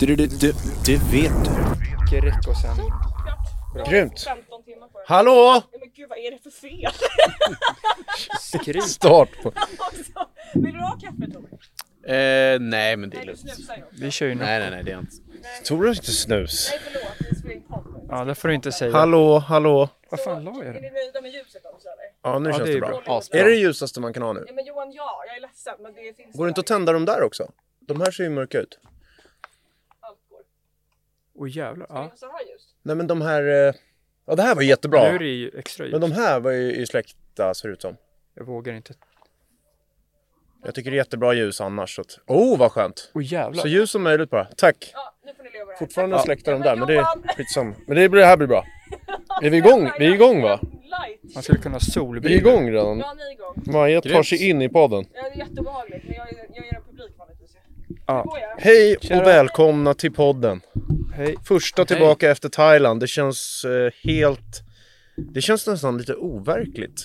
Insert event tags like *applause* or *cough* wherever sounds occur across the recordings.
Du, du, du, du vet du. Mycket och sen... Grymt. 15 timmar på det. Hallå! Ja, Men gud vad är det för fel? Skrik. *laughs* Start på... Alltså, Vill du ha kaffe Tove? Eh, nej men det är lugnt. Vi kör ju. Nej nej nej det är inte. Tror du inte snus? Nej förlåt, vi spelar in podd. Ja, det får du inte säga. Hallå, hallå. Vad fan la jag Är den? ni nöjda med ljuset också eller? Ja, nu Ja, känns det det, är bra. bra. Asbra. Är det det ljusaste man kan ha nu? Ja men Johan ja, jag är ledsen men det finns Går det inte att tända de där också? De här ser ju mörka ut. Åh jävlar. Ska vi Ja. ha så här ljust? Nej men de här... eh, Ja det här var jättebra. Nu är det ju extra ljus. Men de här var ju ju släckta ser det ut som. Jag vågar inte. Jag tycker det är jättebra ljus annars. Så att... Oh vad skönt! Åh jävlar. Så ljus som möjligt bara. Tack! Ja, nu får ni leva det här. Fortfarande Ja. de där men det är skitsamma. Men det, blir- det här blir bra. Är vi igång? Vi är igång va? Man skulle kunna Vi är igång redan. Ja, ni är igång. Maja tar Grymt. sig in i podden. Ja, det är jätteobehagligt men jag jag är. Ja. Hej och välkomna till podden. Hej. Första tillbaka efter Thailand. Det känns eh, helt... Det känns nästan lite overkligt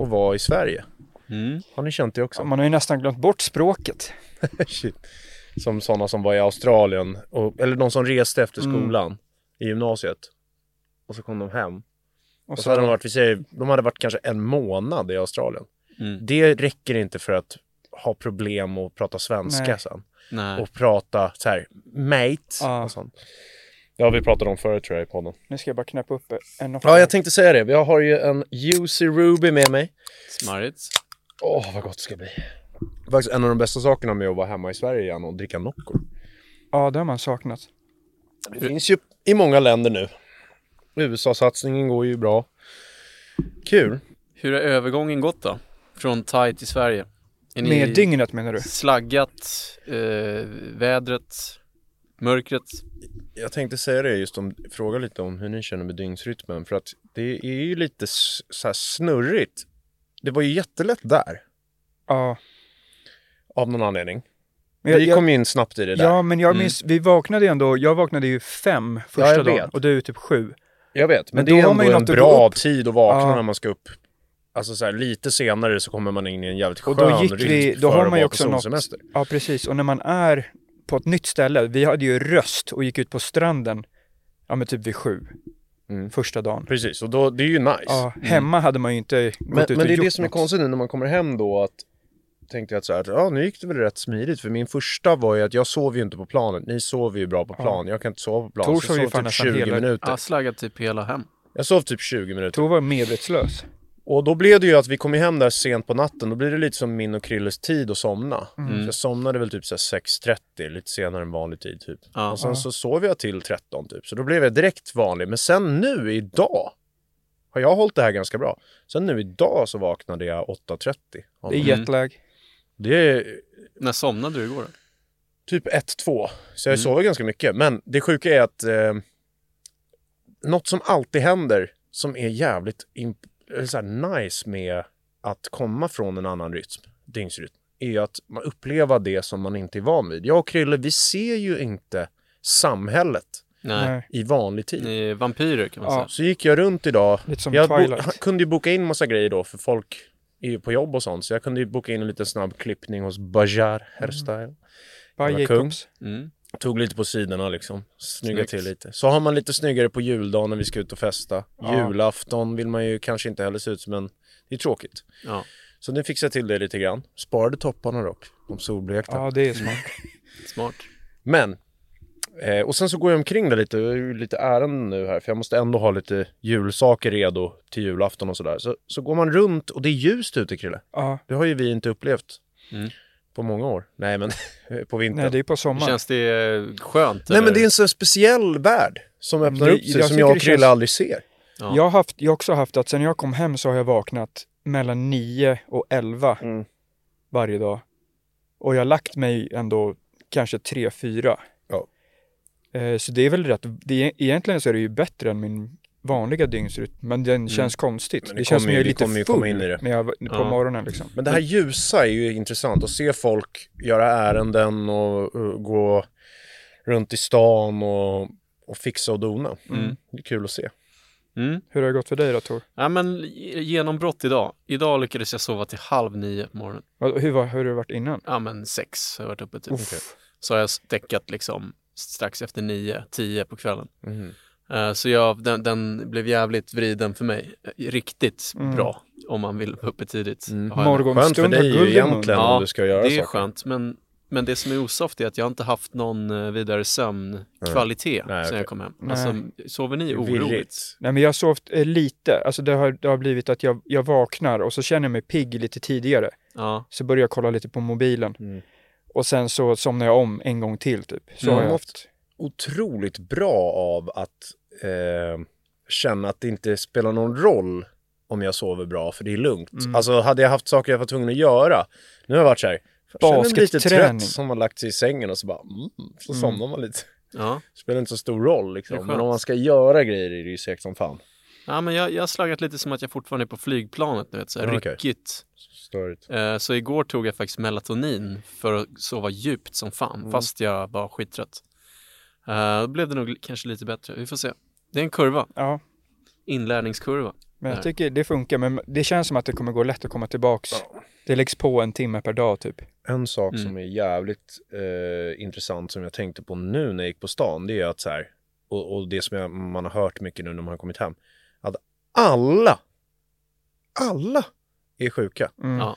att vara i Sverige. Mm. Har ni känt det Ja, också? man har ju nästan glömt bort språket. *laughs* Shit. Som sådana som var i Australien, och, eller de som reste efter Mm. skolan i gymnasiet. Och så kom de hem. Och Och så så, hade de varit, vi säger, de hade varit kanske en månad i Australien. Mm. Det räcker inte för att ha problem och prata svenska Nej. sen. Nej. Och prata så här, mate Ja. och sånt. Ja, vi pratade om förut tror jag i podden. nu ska jag bara knäppa upp en Ja, jag tänkte säga det. Jag har ju en Juicy Ruby med mig. Smarrigt. Åh, vad gott det ska bli. Faktiskt en av de bästa sakerna med att vara hemma i Sverige igen och dricka Nocco. Ja, det har man saknat. Det finns ju i många länder nu. USA-satsningen går ju bra. Kul. Hur har övergången gått då? Från Thai till Sverige? Är ni Med dygnet menar du? slaggat, eh, vädret, mörkret? Jag tänkte säga det just om, fråga lite om hur ni känner med dygnsrytmen. För att det är ju lite så här snurrigt. Det var ju jättelätt där. Ja. Av någon anledning. Men jag, Vi jag, kom in snabbt i det där. ja, men jag Mm. minns, vi vaknade ju ändå, jag vaknade ju fem första jag dagen och du är typ sju. Jag vet, men, Men det är ändå en bra tid att vakna Ja. när man ska upp. Alltså så här, lite senare så kommer man in i en jävligt skön Och då gick vi, rytm då för har man ju också något, solsemester. ja precis, och när man är på ett nytt ställe, vi hade ju röst och gick ut på stranden, ja men typ vid sju, Mm. första dagen. Precis, och då, det är ju nice. Ja, hemma hade man ju inte gått men ut och men det är gjort det som är konstigt nu när man kommer hem då att tänkte jag att så här, ja nu gick det väl rätt smidigt för min första var ju att jag sov ju inte på planet. Ni sover ju bra på plan, jag kan inte sova på plan. Tor sov ju typ nästan 20 hela- minuter. Slaggat typ hela hem. Jag sov typ 20 minuter. Tor var medvetslös. Och då blev det ju att vi kom hem där sent på natten. Då blir det lite som min och Krilles tid att somna. Mm. Så jag somnade väl typ så här 6.30, lite senare än vanlig tid typ. Ja. och sen så sov jag till 13 typ. Så då blev jag direkt vanlig. Men sen nu idag har jag hållit det här ganska bra. Sen nu idag så vaknade jag 8.30. av Det är jetlag. det är När somnade du igår då? typ 1-2. Så jag Mm. sover ganska mycket. Men det sjuka är att eh, något som alltid händer som är jävligt imp- eller så här nice med att komma från en annan rytm, dygnsrytm, är ju att man upplever det som man inte är van vid. Jag och Krille, vi ser ju inte samhället Nej. I vanlig tid. Ni är vampyrer kan man Ja. säga. Så gick jag runt idag. Lite som Jag Twilight. *laughs* kunde ju boka in massa grejer då för folk är ju på jobb och sånt. Så jag kunde ju boka in en liten snabb klippning hos Bajar Hairstyle. By var Jacobs. Mm. Tog lite på sidorna liksom. Snygga Snyggt. till lite. Så har man lite snyggare på juldagen när vi ska ut och festa. Ja. Julafton vill man ju kanske inte heller se ut som en... Det är tråkigt. Ja, Så nu fixar jag till det lite grann. Sparade topparna dock. De solblekta. Ja, det är smart. *laughs* smart. Men. Eh, och sen så går jag omkring där lite. Jag har ju lite ärenden nu här. För jag måste ändå ha lite julsaker redo till julafton och sådär. Så, så går man runt och det är ljust ute Krille. Ja, Det har ju vi inte upplevt. Mm. På många år. Nej men *laughs* på vintern. nej det är på sommaren. Känns det eh, skönt? Nej eller? men det är en sån speciell värld som öppnar Det- upp sig jag som jag och Krille känns- aldrig ser. Ja. Jag har haft, jag har också haft att sen jag kom hem så har jag vaknat mellan 9 och 11 Mm. varje dag. Och jag har lagt mig ändå kanske tre, fyra. Ja. Eh, så det är väl rätt, det är, egentligen så är det ju bättre än min vanliga dygnsrytm, men den känns konstigt. Mm. Det, det känns som jag är lite full komma in i det. när jag, på Ja. morgonen liksom. Men det här ljusa är ju intressant att se folk göra ärenden och uh, gå runt i stan och, och fixa och dona. Mm. Det är kul att se. Mm. Hur har det gått för dig då Tor? Ja men genombrott idag. Idag lyckades jag sova till halv nio på morgonen. Hur, var, hur har det varit innan? Ja men sex har jag varit uppe typ. Så har jag däckat liksom strax efter nio, tio på kvällen. Mhm. Eh, Så jag, den, den blev jävligt vriden för mig. Eh, Riktigt Mm. bra om man vill vara uppe tidigt. Mm. Skönt för dig ju egentligen Ja, om du ska göra Det är saker. skönt men, men det som är osoft är att jag inte haft någon eh, vidare sömnkvalitet Nej, sen okej. jag kom hem. Nej. Alltså, sover ni oroligt? virrigt. Nej men jag har sovit eh, lite, alltså det har, det har blivit att jag, jag vaknar och så känner jag mig pigg lite tidigare. Ja. Så börjar jag kolla lite på mobilen. Mm. Och sen så somnar jag om en gång till typ. Så Mm. har Jag haft. Otroligt bra av att eh, känna att det inte spelar någon roll om jag sover bra, för det är lugnt. Mm. Alltså hade jag haft saker jag var tvungen att göra, nu har jag varit så här, jag känner mig lite trött som har lagt sig i sängen och så bara, mm, så Mm. somnar man lite. Ja. spelar inte så stor roll liksom. Men om man ska göra grejer är det ju segt som fan. ja, men jag, jag har slaggat lite som att jag fortfarande är på flygplanet, du vet, så här, Ja, ryckigt. Störigt. Eh, Så igår tog jag faktiskt melatonin för att sova djupt som fan, Mm. fast jag var skittrött. Eh, Då blev det nog kanske lite bättre, vi får se. Det är en kurva, Ja, inlärningskurva. men jag tycker det funkar. Men det känns som att det kommer gå lätt att komma tillbaks. Det läggs på en timme per dag typ. En sak Mm. som är jävligt eh, intressant som jag tänkte på nu när jag gick på stan, det är att så här, och, och det som jag, man har hört mycket nu när man har kommit hem, att alla, alla är sjuka. Mm. Ja.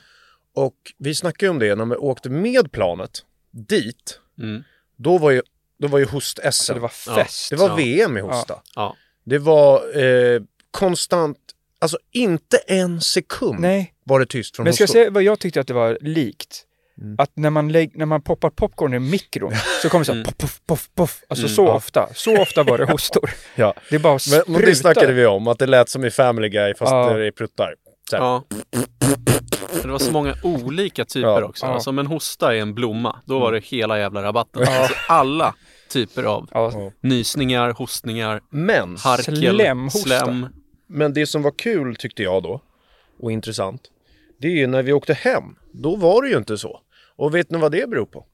Och vi snackade om det när vi åkte med planet dit, Mm. då var ju, då var ju host-SM. Så det var Ja. fest. Det var Ja. VM i hosta. Ja. Det var eh, konstant, alltså inte en sekund Nej, var det tyst från men ska jag säga vad jag tyckte att det var likt? Mm. Att när man, lägg, när man poppar popcorn i mikron så kommer det så här Mm. poff, poff, poff. Alltså Mm. så Ja. ofta. Så ofta var det *laughs* hostor. Ja. Det bara Men, sprutar. men det snackade vi om, att det lät som i Family Guy fast Ja. det är pruttar. Så här. Ja. Det var så många olika typer Ja. också. Ja. Alltså om en hosta är en blomma, då var det hela jävla rabatten. Ja. Alltså alla typer av Ja, nysningar, hostningar, Men, harkel, Slemhosta. slem. men det som var kul tyckte jag då, och intressant, det är ju när vi åkte hem, då var det ju inte så. Och vet ni vad det beror på?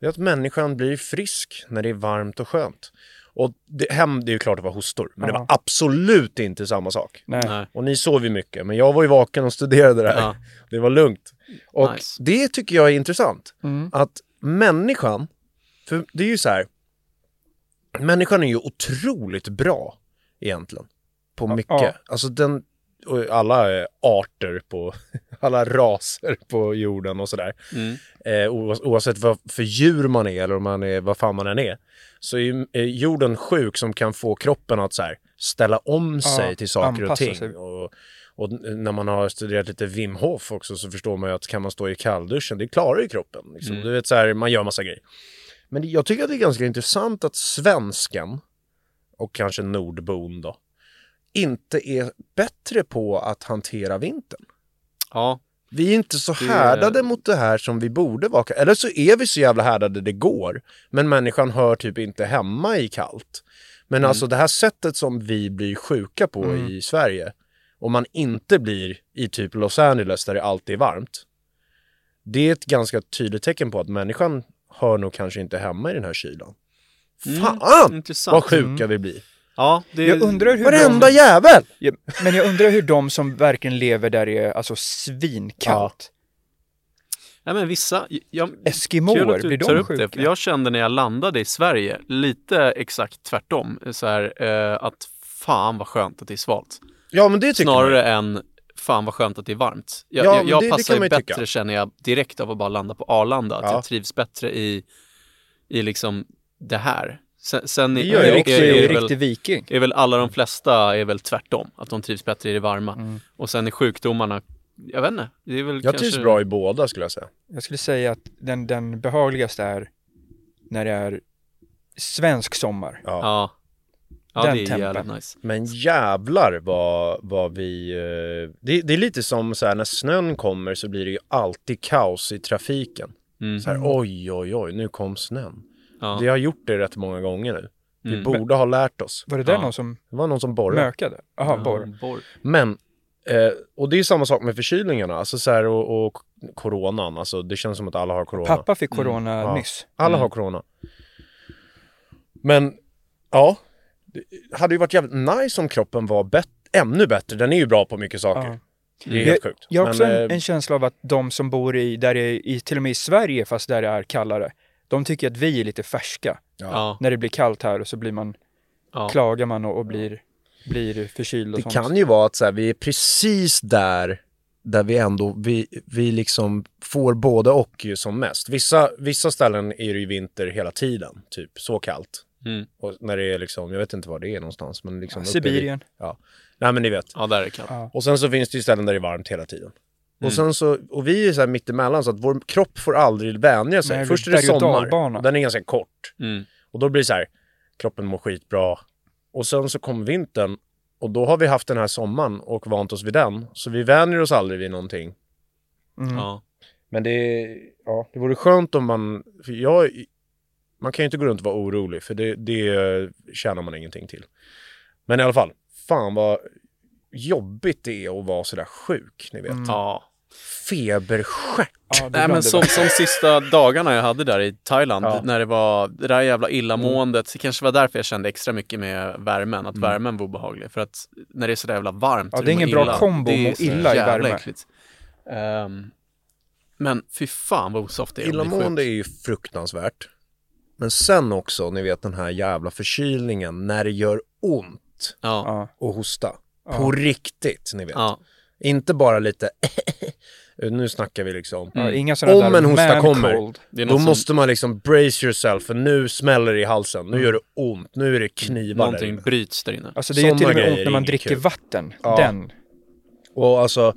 Det är att människan blir frisk när det är varmt och skönt. Och det, hem, det är ju klart det var hostor, men det Ja. var absolut inte samma sak. nej. Nej. Och ni sov ju mycket, men jag var ju vaken och studerade det här. Ja. Det var lugnt. Och Nice. det tycker jag är intressant. Mm. Att människan, för det är ju så här, människan är ju otroligt bra egentligen. På mycket. Ja. Alltså den, alla arter på, *laughs* alla raser på jorden och sådär. Mm. Eh, oavs- oavsett vad för djur man är eller om man är, vad fan man än är. Så är ju jorden sjuk som kan få kroppen att så här, ställa om sig till saker och ting. sig. Och, och när man har studerat lite Wim Hof också så förstår man ju att kan man stå i kallduschen, det klarar ju kroppen. Liksom. Mm. Du vet så här, man gör massa grejer. Men jag tycker att det är ganska intressant att svensken, och kanske nordbon då, inte är bättre på att hantera vintern. Ja, Vi är inte så Det- härdade mot det här som vi borde vara. Eller så är vi så jävla härdade det går. Men människan hör typ inte hemma i kallt. Men Mm. alltså det här sättet som vi blir sjuka på Mm. i Sverige. Om man inte blir i typ Los Angeles där det alltid är varmt. Det är ett ganska tydligt tecken på att människan hör nog kanske inte hemma i den här kylan. Mm, Fan intressant. vad sjuka vi blir. Ja, det Jag undrar hur Varenda de, jävel! ja, men jag undrar hur de som verkligen lever där är alltså svinkallt. Ja, men vissa, jag, Eskimoer, blir de det, sjuka? för jag kände när jag landade i Sverige lite exakt tvärtom. Så här, eh, att fan vad skönt att det är svalt. Ja men det tycker man. Snarare än fan vad skönt att det är varmt. Jag, Ja, jag, jag det- det passar man ju bättre tycka. känner jag direkt av att bara landa på Arlanda. Att Ja. jag trivs bättre i, i liksom det här. Sen, sen Det är, gör Jag är jag är, riktig, är, är, väl, riktig viking. är väl alla de flesta är väl tvärtom. Att de trivs bättre i det varma. Mm. Och sen är sjukdomarna, jag vet inte. Det är väl Jag kanske... trivs bra i båda skulle jag säga. Jag skulle säga att den, den behagligaste är när det är svensk sommar. Ja. Ja. Ja, Den det är tempen. jävligt nice. Men jävlar vad, vad vi... eh, Det, det är lite som så här när snön kommer så blir det ju alltid kaos i trafiken. Mm. Så här, oj, oj, oj, nu kom snön. Ja. Vi har gjort det rätt många gånger nu. Vi Mm. borde ha lärt oss. Var det där Ja. någon som Det var någon som borrade. mökade? Jaha, Ja, borr. borr. Men, eh, och det är samma sak med förkylningarna, alltså så här, och, och coronan, alltså det känns som att alla har corona. Pappa fick corona Ja. nyss. Alla Mm. har corona. Men, ja, det hade ju varit jävligt nice om kroppen var bet- ännu bättre. Den är ju bra på mycket saker. Ja. Det är helt sjukt. Jag har också Men, en, eh, en känsla av att de som bor i, där är, i, till och med i Sverige, fast där det är kallare, de tycker att vi är lite färska. Ja. När det blir kallt här och så blir man, Ja. klagar man och, och blir, blir förkyld och Det sånt. kan ju vara att så här, vi är precis där där vi ändå, vi, vi liksom får både och ju som mest. Vissa, vissa ställen är det ju vinter hela tiden, typ så kallt. Mm. Och när det är liksom, jag vet inte var det är någonstans, men liksom uppe Sibirien. Vid, ja. Nej men ni vet. ja, där är det kallt. Ja. Och sen så finns det ju ställen där det är varmt hela tiden. Mm. Och sen så, och vi är så här mittemellan så att vår kropp får aldrig vänja sig. Nej, Först är det sommar, den är ganska kort. Mm. Och då blir det så här, kroppen mår skitbra. Och sen så kommer vintern och då har vi haft den här sommaren och vant oss vid den. Så vi vänjer oss aldrig vid någonting. Mm. Ja. Men det, ja, det vore skönt om man, för jag, man kan ju inte gå runt och vara orolig för det, det tjänar man ingenting till. Men i alla fall, fan vad jobbigt det är att vara sådär sjuk, ni vet. Mm. ja. Feberstjärt. Ja, Nej men som, som sista dagarna jag hade där i Thailand, Ja. när det var det där jävla illamåendet, det kanske var därför jag kände extra mycket med värmen, att Mm. värmen var obehaglig. För att när det är sådär jävla varmt Ja, det är ingen bra illa. kombo Det är att må illa i värme. Ehm, men fy fan vad osoft det är Illamående är ju fruktansvärt. Men sen också, ni vet den här jävla förkylningen när det gör ont Ja. Och hosta. Ja. På riktigt, ni vet. Ja. Inte bara lite *laughs* nu snackar vi liksom. Mm. inga Om där en hosta kommer, Då som, måste man liksom brace yourself för nu smäller det i halsen. Nu Mm. gör det ont. Nu är det knivar där någonting inne. bryts där inne. Alltså det är ju till och med ont när är man dricker kul. vatten. Ja. Den. Och alltså,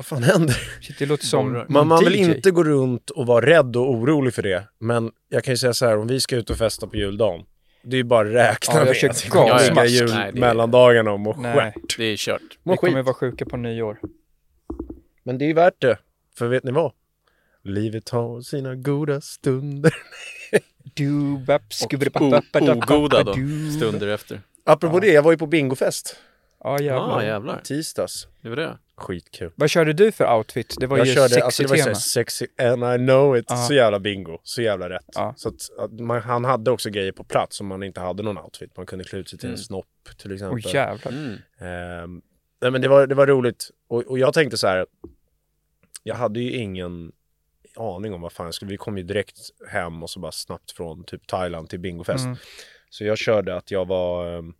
vad fan händer? Shit, Det låter som. Man, man vill DJ. inte gå runt och vara rädd och orolig för det. Men jag kan ju säga så här, om vi ska ut och festa på juldagen. Det är ju bara att räkna Ja, med att vi kommer ligga Nej, jul det mellandagarna och må Nej. stjärt. Det är kört. Må Vi kommer skit. vara sjuka på nyår. Men det är värt det. För vet ni vad? Livet har sina goda stunder. Och ogoda då, stunder efter. Apropå Ja. det, jag var ju på bingofest. Ja, jävlar. jävlar. Tisdags. Det var det. Skitkul. Vad körde du för outfit? Det var jag ju körde, sexy alltså det var tema. så här sexy and I know it. Ja. Så jävla bingo. Så jävla rätt. Ja. Så att, att man, han hade också grejer på plats som man inte hade någon outfit. Man kunde klä ut sig till en Mm. snopp till Åh exempel. jävlar. Mm. Ehm, nej men det var, det var roligt. Och, och jag tänkte så här. Jag hade ju ingen aning om vad fan jag skulle. Vi kom ju direkt hem och så bara snabbt från typ Thailand till bingofest. Mm. Så jag körde att jag var ehm,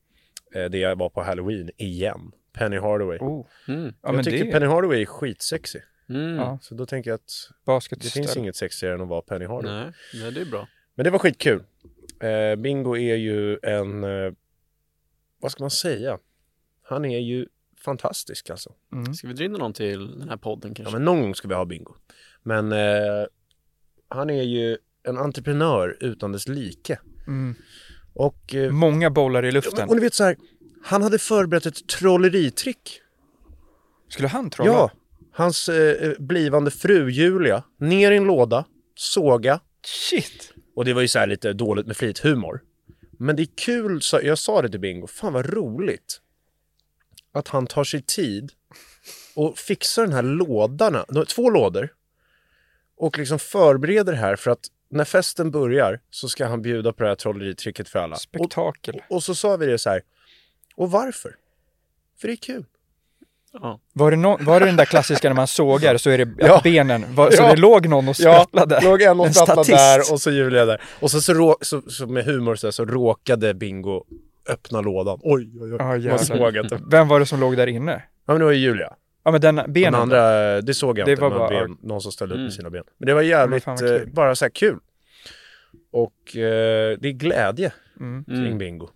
eh, det jag var på halloween igen. Penny Hardaway. Oh. Mm. Ja, jag men tycker det Penny Hardaway är skitsexy. Mm. Ja. Så då tänker jag att basket. det finns inget sexigare än att vara Penny Hardaway. Nej, nej, det är bra. Men det var skitkul. Eh, Bingo är ju en, eh, vad ska man säga? Han är ju fantastisk alltså. Mm. Ska vi dra in någon till den här podden Ja, kanske? men någon gång ska vi ha Bingo. Men eh, han är ju en entreprenör utan dess like. Mm. Och, eh, Många bollar i ja, luften. men, och ni vet så här, han hade förberett ett trolleritrick. Skulle han trolla? Ja, hans eh, blivande fru Julia, ner i en låda, såga, Shit! Och det var ju så här lite dåligt med flithumor. Men det är kul, så jag sa det till Bingo, fan vad roligt. Att han tar sig tid och fixar den här lådarna, de- två lådor. Och liksom förbereder det här för att när festen börjar så ska han bjuda på det här trolleritricket för alla. Och, Spektakel. och så sa vi det så här, och varför? För det är kul. Ja. Var det, no- var det den där klassiska när man *laughs* sågar så är det Ja. benen, var, så Ja. det låg någon och Ja, sprattlade? låg en och *laughs* sprattlade där och så Julia där. Och så, så, så, så med humor så, här, så råkade Bingo öppna lådan. Oj, oj, oj. Ja, Man såg att det... Vem var det som låg där inne? Ja, men det var ju Julia. Ja men den Den benen. andra, det såg jag Det inte, var bara- ben, någon som ställde upp Mm. med sina ben. Men det var jävligt, vad eh, bara så här kul. Och eh, det är glädje Mm. kring Mm. Bingo.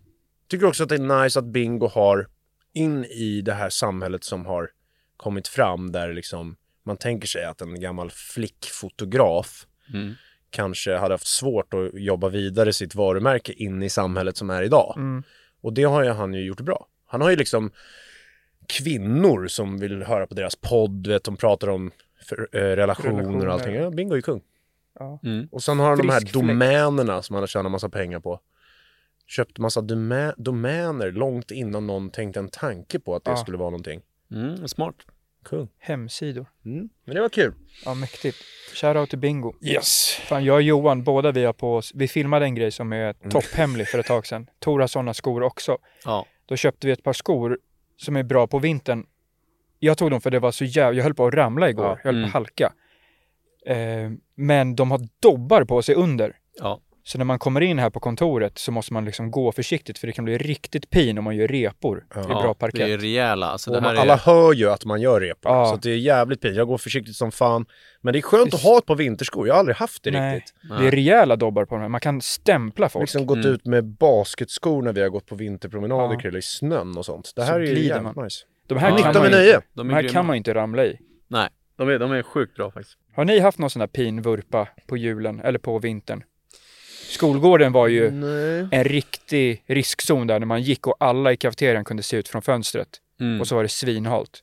Tycker också att det är nice att Bingo har in i det här samhället som har kommit fram där liksom man tänker sig att en gammal flickfotograf Mm. kanske hade haft svårt att jobba vidare sitt varumärke in i samhället som är idag. Mm. Och det har ju han ju gjort bra. Han har ju liksom kvinnor som vill höra på deras podd, vet, de pratar om för, eh, relationer Relationer. och allting. Ja, Bingo är kung. Ja. Mm. Och sen har han de här Frisk fläkt. domänerna som han har tjänat massa pengar på. Köpt massa domä- domäner långt innan någon tänkte en tanke på att det Ja. skulle vara någonting. Mm, smart. Kung. Hemsidor. Mm. Men det var kul. Ja, mäktigt. Shoutout till Bingo. Yes. Fan, jag och Johan, båda vi har på oss, vi filmade en grej som är topphemlig för ett tag sedan. Tor har sådana skor också. Ja. Då köpte vi ett par skor som är bra på vintern. Jag tog dem för det var så jävla, jag höll på att ramla igår. Ja. Jag höll Mm. på att halka. Eh, men de har dobbar på sig under. Ja. Så när man kommer in här på kontoret så måste man liksom gå försiktigt för det kan bli riktigt pin om man gör repor. Det är bra ja, parkett. det är rejäla. Alltså, det här man, alla är... hör ju att man gör repor. Ja. Så det är jävligt pinsamt. Jag går försiktigt som fan. Men det är skönt Visst. att ha ett par vinterskor. Jag har aldrig haft det Nej, riktigt. det är rejäla dobbar på dem. Man kan stämpla Jag har folk. liksom gått Mm. ut med basketskor när vi har gått på vinterpromenader Ja. Krille, i snön och sånt. Det Så här är ju jävligt man. nice. De här, Ja, kan, nytta man inte, De de är här kan man inte ramla i. Nej, de är, de är sjukt bra faktiskt. Har ni haft någon sån här pinvurpa på julen eller på vintern? Skolgården var ju Nej. en riktig riskzon där när man gick och alla i kafeterian kunde se ut från fönstret. Mm. Och så var det svinhalt.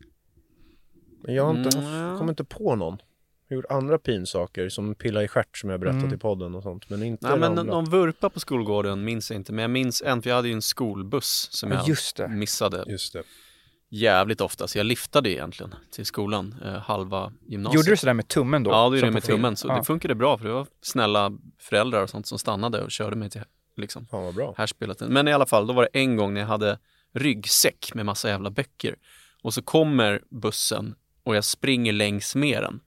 Men jag har inte Mm, kommer inte på någon. Jag har gjort andra pinsaker som pilla i stjärt som jag berättat Mm. i podden och sånt. Men inte Nej, men ramla. någon vurpa på skolgården minns jag inte, men jag minns en, för jag hade ju en skolbuss som Ja, jag just det. missade Just det. Jävligt ofta, så jag liftade egentligen till skolan, eh, halva gymnasiet. Gjorde du sådär med tummen då? Ja, det gjorde jag med tummen, så Ja. det funkade bra för det var snälla föräldrar och sånt som stannade och körde mig till liksom Fan vad bra. härspelet. Men i alla fall, då var det en gång när jag hade ryggsäck med massa jävla böcker och så kommer bussen och jag springer längs med den.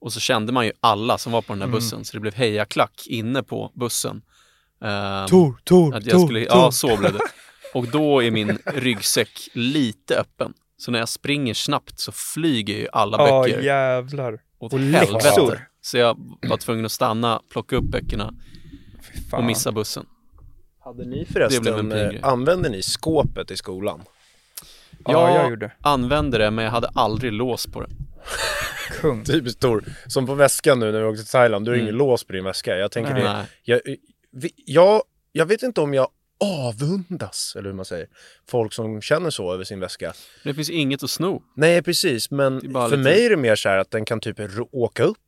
Och så kände man ju alla som var på den här Mm. bussen, så det blev hejaklack inne på bussen. Ehm, Tor, Tor, att jag skulle, ja, så blev det. *laughs* Och då är min ryggsäck lite öppen. Så när jag springer snabbt så flyger ju alla Ja, böcker jävlar. åt och helvete. läxor. Så jag var tvungen att stanna, plocka upp böckerna och missa bussen. Hade ni förresten, eh, använde ni skåpet i skolan? Ja, Jag jag gjorde. använde det, men jag hade aldrig lås på det. *laughs* Kung. Typiskt stor. Som på väskan nu när vi åkte till Thailand, du har Mm. ingen lås på din väska. Jag tänker Nej. det, jag, vi- jag, jag vet inte om jag avundas, eller hur man säger, folk som känner så över sin väska. Det finns inget att sno. Nej, precis, men för lite- mig är det mer så här att den kan typ åka upp.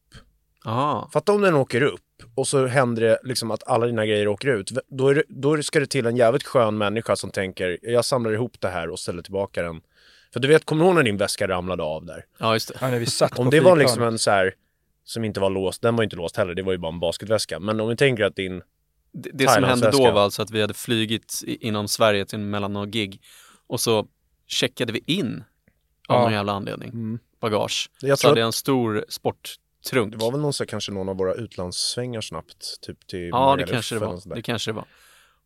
Aha. Fatta om den åker upp och så händer det liksom att alla dina grejer åker ut. Då, är det, då ska det till en jävligt skön människa som tänker, jag samlar ihop det här och ställer tillbaka den. För du vet, kommer du ihåg när din väska ramlade av där? Ja, just det. Ja, när vi satt Om på det var liksom en så här som inte var låst, den var inte låst heller, det var ju bara en basketväska. Men om vi tänker att din, Det, det som hände då var alltså att vi hade flygit inom Sverige till mellan några gig och så checkade vi in av Ja. någon jävla anledning bagage. jag så hade jag en stor sporttrunk. det var väl någon så kanske någon av våra utlandssvängar snabbt, typ till Ja, det kanske det var. Det kanske det var.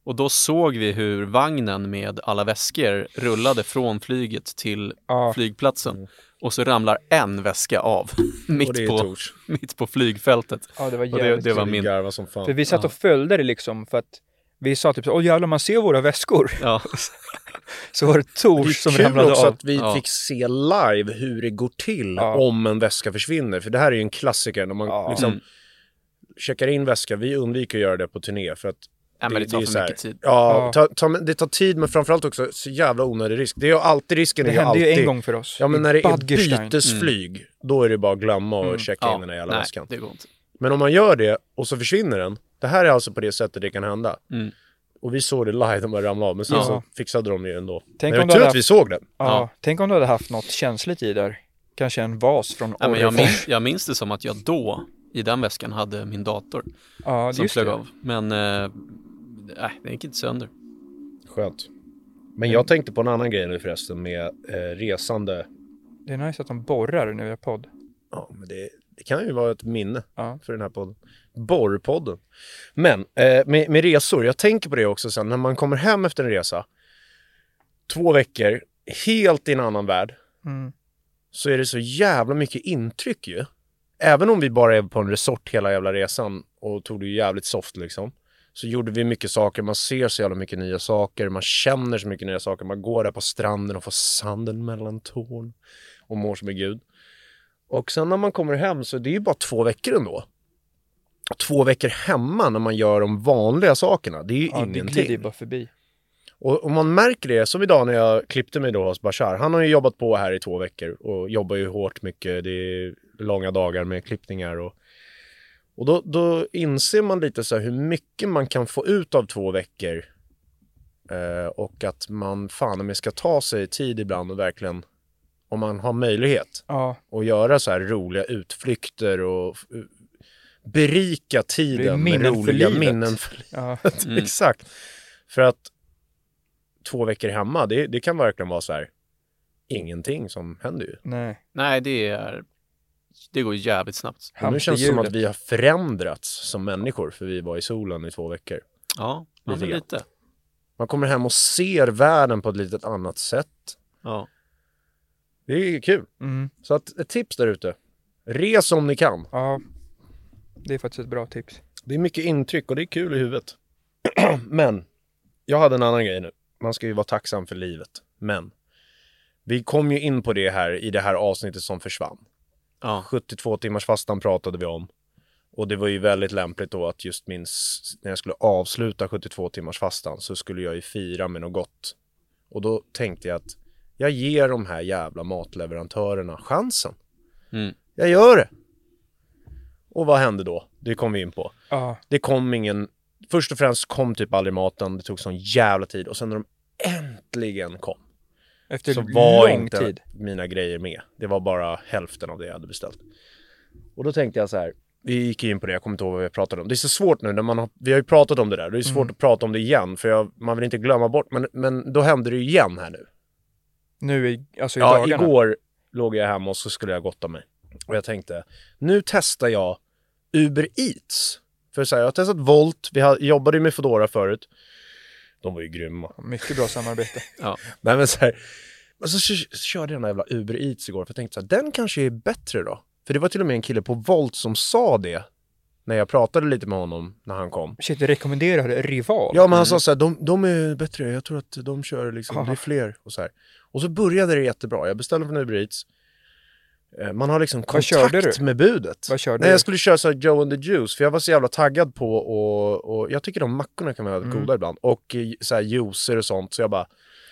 Och då såg vi hur vagnen med alla väskor rullade från flyget till Ja, flygplatsen. Och så ramlar en väska av *laughs* mitt det är på, mitt på flygfältet. ja, det var Och det- jävligt det var min- Garva som fan. För vi satt och följde det liksom för att vi sa typ så, åh jävlar man ser våra väskor. *laughs* Ja, *laughs* Så var det Det Tors är som ramlade också av. att vi Ja. fick se live hur det går till Ja. om en väska försvinner. För det här är ju en klassiker när man Ja. liksom Mm. checkar in väska. Vi undviker att göra det på turné för att Nej, men det tar är för mycket tid. Ja, Ja. Ta, ta, det tar tid men framförallt också så jävla onödig risk. Det är ju alltid risken Det hände alltid... ju en gång för oss. Ja men i när det är bytesflyg, då är det bara att glömma och Mm. checka in den där jävla nej, väskan. det går inte. Men om man gör det och så försvinner den. Det här är alltså på det sättet det kan hända. Mm. Och vi såg det live, de bara ramlade av. Men sen Ja. så fixade de det ju ändå. Tänk men det var tur hade att vi såg den. Ja, Ja. tänk om du hade haft något känsligt i där. Kanske en vas från Nej, men jag, minns, jag minns det som att jag då, i den väskan, hade min dator Ja, som just flög det. av. Men, eh, nej, den gick inte sönder. Skönt. Men jag tänkte på en annan grej nu förresten med eh, resande. Det är nice att de borrar när vi har podd. Ja, men det, det kan ju vara ett minne Ja. för den här podden. Borrpodden. Men eh, med, med resor, jag tänker på det också sen när man kommer hem efter en resa. Två veckor, helt i en annan värld. Mm. Så är det så jävla mycket intryck ju. Även om vi bara är på en resort hela jävla resan och tog det ju jävligt soft liksom. Så gjorde vi mycket saker, man ser så jävla mycket nya saker, man känner så mycket nya saker. Man går där på stranden och får sanden mellan tårn och mår som en gud. Och sen när man kommer hem så det är ju bara två veckor ändå. Två veckor hemma när man gör de vanliga sakerna, det är ju Ja, det glider ingenting. bara förbi. Och, och man märker det, som idag när jag klippte mig då hos Bashar. Han har ju jobbat på här i två veckor och jobbar ju hårt mycket. Det är långa dagar med klippningar och, Och då, då inser man lite så här hur mycket man kan få ut av två veckor. Eh, och att man fan om ska ta sig tid ibland och verkligen, om man har möjlighet, Ja, att göra så här roliga utflykter och eh, berika tiden med minnen för roliga livet. minnen för ja. Mm. *laughs* *laughs* Exakt. För att två veckor hemma, det, det kan verkligen vara så här, ingenting som händer ju. nej. Nej, det är... Det går jävligt snabbt. Och nu känns det som att vi har förändrats som människor, för vi var i solen i två veckor. Ja, Lite lite. Man kommer hem och ser världen på ett litet annat sätt. Ja. Det är kul. Mm. Så att ett tips där ute. Res om ni kan. Ja, det är faktiskt ett bra tips. Det är mycket intryck och det är kul i huvudet. *clears throat* Men, jag hade en annan grej nu. Man ska ju vara tacksam för livet. Men, vi kom ju in på det här i det här avsnittet som försvann. Ja. 72 timmars fastan pratade vi om. Och det var ju väldigt lämpligt då att just min, när jag skulle avsluta 72 timmars fastan så skulle jag ju fira med något gott. Och då tänkte jag att jag ger de här jävla matleverantörerna chansen. Mm. Jag gör det. Och vad hände då? Det kom vi in på. Ja, Det kom ingen, först och främst kom typ aldrig maten, det tog sån jävla tid och sen när de äntligen kom efter så var lång inte tid. mina grejer med. Det var bara hälften av det jag hade beställt. Och då tänkte jag så här, vi gick in på det, jag kommer inte ihåg vad vi pratade om. Det är så svårt nu när man har, vi har ju pratat om det där, det är svårt Mm. att prata om det igen för jag, man vill inte glömma bort, men, men då hände det ju igen här nu. Nu i, alltså i Ja, dagarna. igår låg jag hemma och så skulle jag gotta mig. Och jag tänkte, nu testar jag Uber Eats. För så här, jag har testat Volt, vi har, jobbade ju med Foodora förut. De var ju grymma. Mycket bra samarbete. *laughs* Nej men så här, och så kö- körde jag den där jävla Uber Eats igår för jag tänkte så här, den kanske är bättre då. För det var till och med en kille på Volt som sa det när jag pratade lite med honom när han kom. Shit, du rekommenderar Rival? Ja men han sa så här, de, de är bättre, jag tror att de kör liksom, Ja. det är fler och så här. Och så började det jättebra, jag beställde från Uber Eats. Eh, Man har liksom kontakt med budet. Vad körde Nej, du? jag skulle köra så Joe and the Juice, för jag var så jävla taggad på och, och jag tycker de mackorna kan vara Mm. goda ibland. Och eh, så här juicer och sånt, så jag bara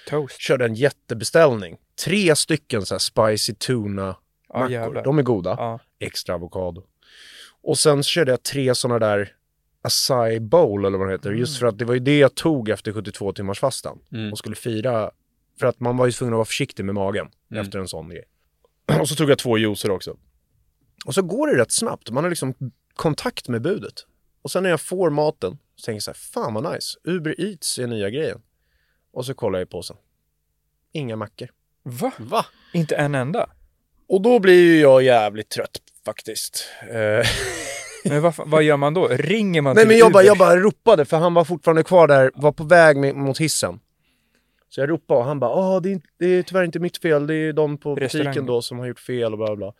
Toast? körde en jättebeställning. Tre stycken så spicy tuna Ja, mackor. jävlar. De är goda. Ja. Extra avokado. Och sen så körde jag tre sådana där acai bowl eller vad det heter. Mm. Just för att det var ju det jag tog efter 72 timmars fastan. Mm. Och skulle fira. För att man var ju tvungen att vara försiktig med magen Mm. efter en sån grej. *clears throat* Och så tog jag två juicer också. Och så går det rätt snabbt. Man har liksom kontakt med budet. Och sen när jag får maten så tänker jag så här, fan vad nice. Uber Eats är nya grejen. Och så kollar jag i påsen. Inga mackor. Va? Va? Inte en enda? Och då blir ju jag jävligt trött faktiskt. Eh, *laughs* Men vad, vad gör man då? Ringer man Nej till men jag bara, Uber? jag bara ropade för han var fortfarande kvar där, var på väg med, mot hissen. Så jag ropade och han bara, ah det är, det är tyvärr inte mitt fel, det är de på butiken då som har gjort fel och bla bla.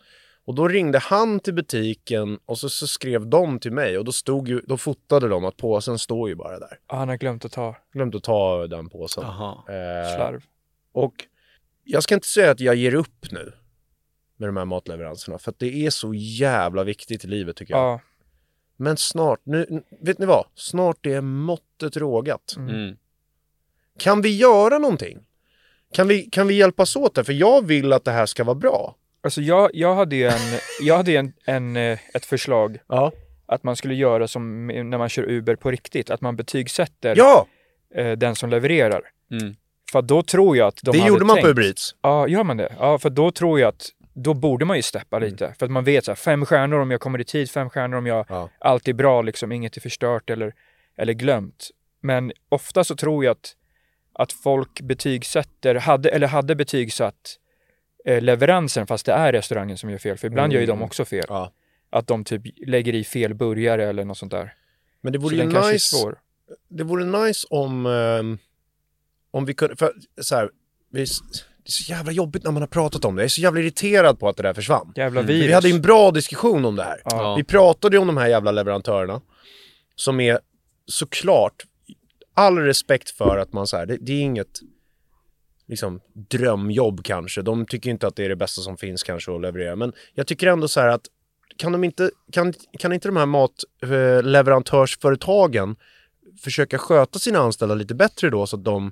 Och då ringde han till butiken och så, så skrev de till mig och då stod ju, då fotade de att påsen står ju bara där. Ah, han har glömt att ta Glömt att ta den påsen. Jaha. Eh, slarv. och jag ska inte säga att jag ger upp nu med de här matleveranserna för att det är så jävla viktigt i livet tycker jag. Ja. Men snart, nu, vet ni vad? Snart är måttet rågat. Mm. Mm. Kan vi göra någonting? Kan vi, kan vi hjälpas åt där? För jag vill att det här ska vara bra. Alltså jag, jag hade ju en, jag hade en, en, eh, ett förslag *laughs* Ja. att man skulle göra som när man kör Uber på riktigt, att man betygsätter Ja, eh, den som levererar. Mm. För då tror jag att de det hade gjorde man tänkt, på Uber Eats. Ja, gör man det? Ja, för då tror jag att då borde man ju steppa Mm. lite. För att man vet så här, fem stjärnor om jag kommer i tid, fem stjärnor om jag Ja. allt är bra, liksom inget är förstört eller, eller glömt. Men ofta så tror jag att, att folk betygsätter, hade, eller hade betygsatt eh, leveransen fast det är restaurangen som gör fel. För ibland gör ju de Mm. också fel. Ja. Att de typ lägger i fel burgare eller något sånt där. Men det Så vore ju kanske är nice, det vore nice om, ehm, om vi kunde, för så här, vi, det är så jävla jobbigt när man har pratat om det. Jag är så jävla irriterad på att det där försvann. Jävla Mm. virus. För vi hade ju en bra diskussion om det här. Ja. Vi pratade ju om de här jävla leverantörerna. Som är såklart, all respekt för att man så här, det, det är inget liksom drömjobb kanske. De tycker inte att det är det bästa som finns kanske att leverera. Men jag tycker ändå så här att kan de inte, kan, kan inte de här matleverantörsföretagen försöka sköta sina anställda lite bättre då så att de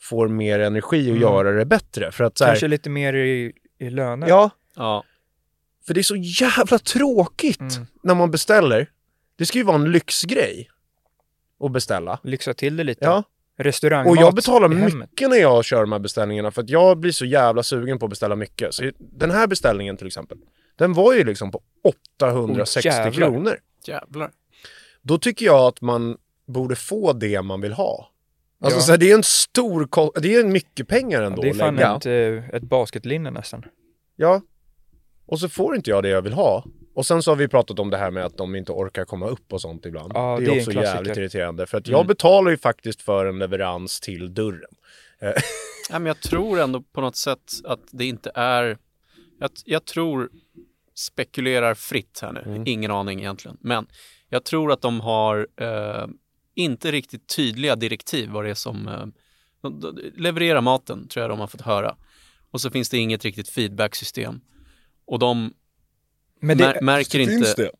får mer energi att Mm. göra det bättre? För att så här, Kanske lite mer i, i löner. ja, Ja. För det är så jävla tråkigt Mm. när man beställer. Det ska ju vara en lyxgrej att beställa. Lyxa till det lite. Ja, Restaurangmat och jag betalar mycket när jag kör de här beställningarna för att jag blir så jävla sugen på att beställa mycket. Så den här beställningen till exempel, den var ju liksom på 860 Oh, jävlar. kronor. Jävlar. Då tycker jag att man borde få det man vill ha. Alltså Ja. så här, det är en stor, det är mycket pengar Ja, ändå det är fan lägga. ett, eh, ett basketlinne nästan. Ja. Och så får inte jag det jag vill ha. Och sen så har vi pratat om det här med att de inte orkar komma upp och sånt ibland. Ja, det är det är också jävligt irriterande. För att Mm. jag betalar ju faktiskt för en leverans till dörren. *laughs* Ja, men jag tror ändå på något sätt att det inte är... Jag, jag tror, spekulerar fritt här nu, Mm. ingen aning egentligen, men jag tror att de har eh, inte riktigt tydliga direktiv vad det är som eh, de, de, levererar maten, tror jag de har fått höra. Och så finns det inget riktigt feedbacksystem. Och de Men det, mär, märker inte... det?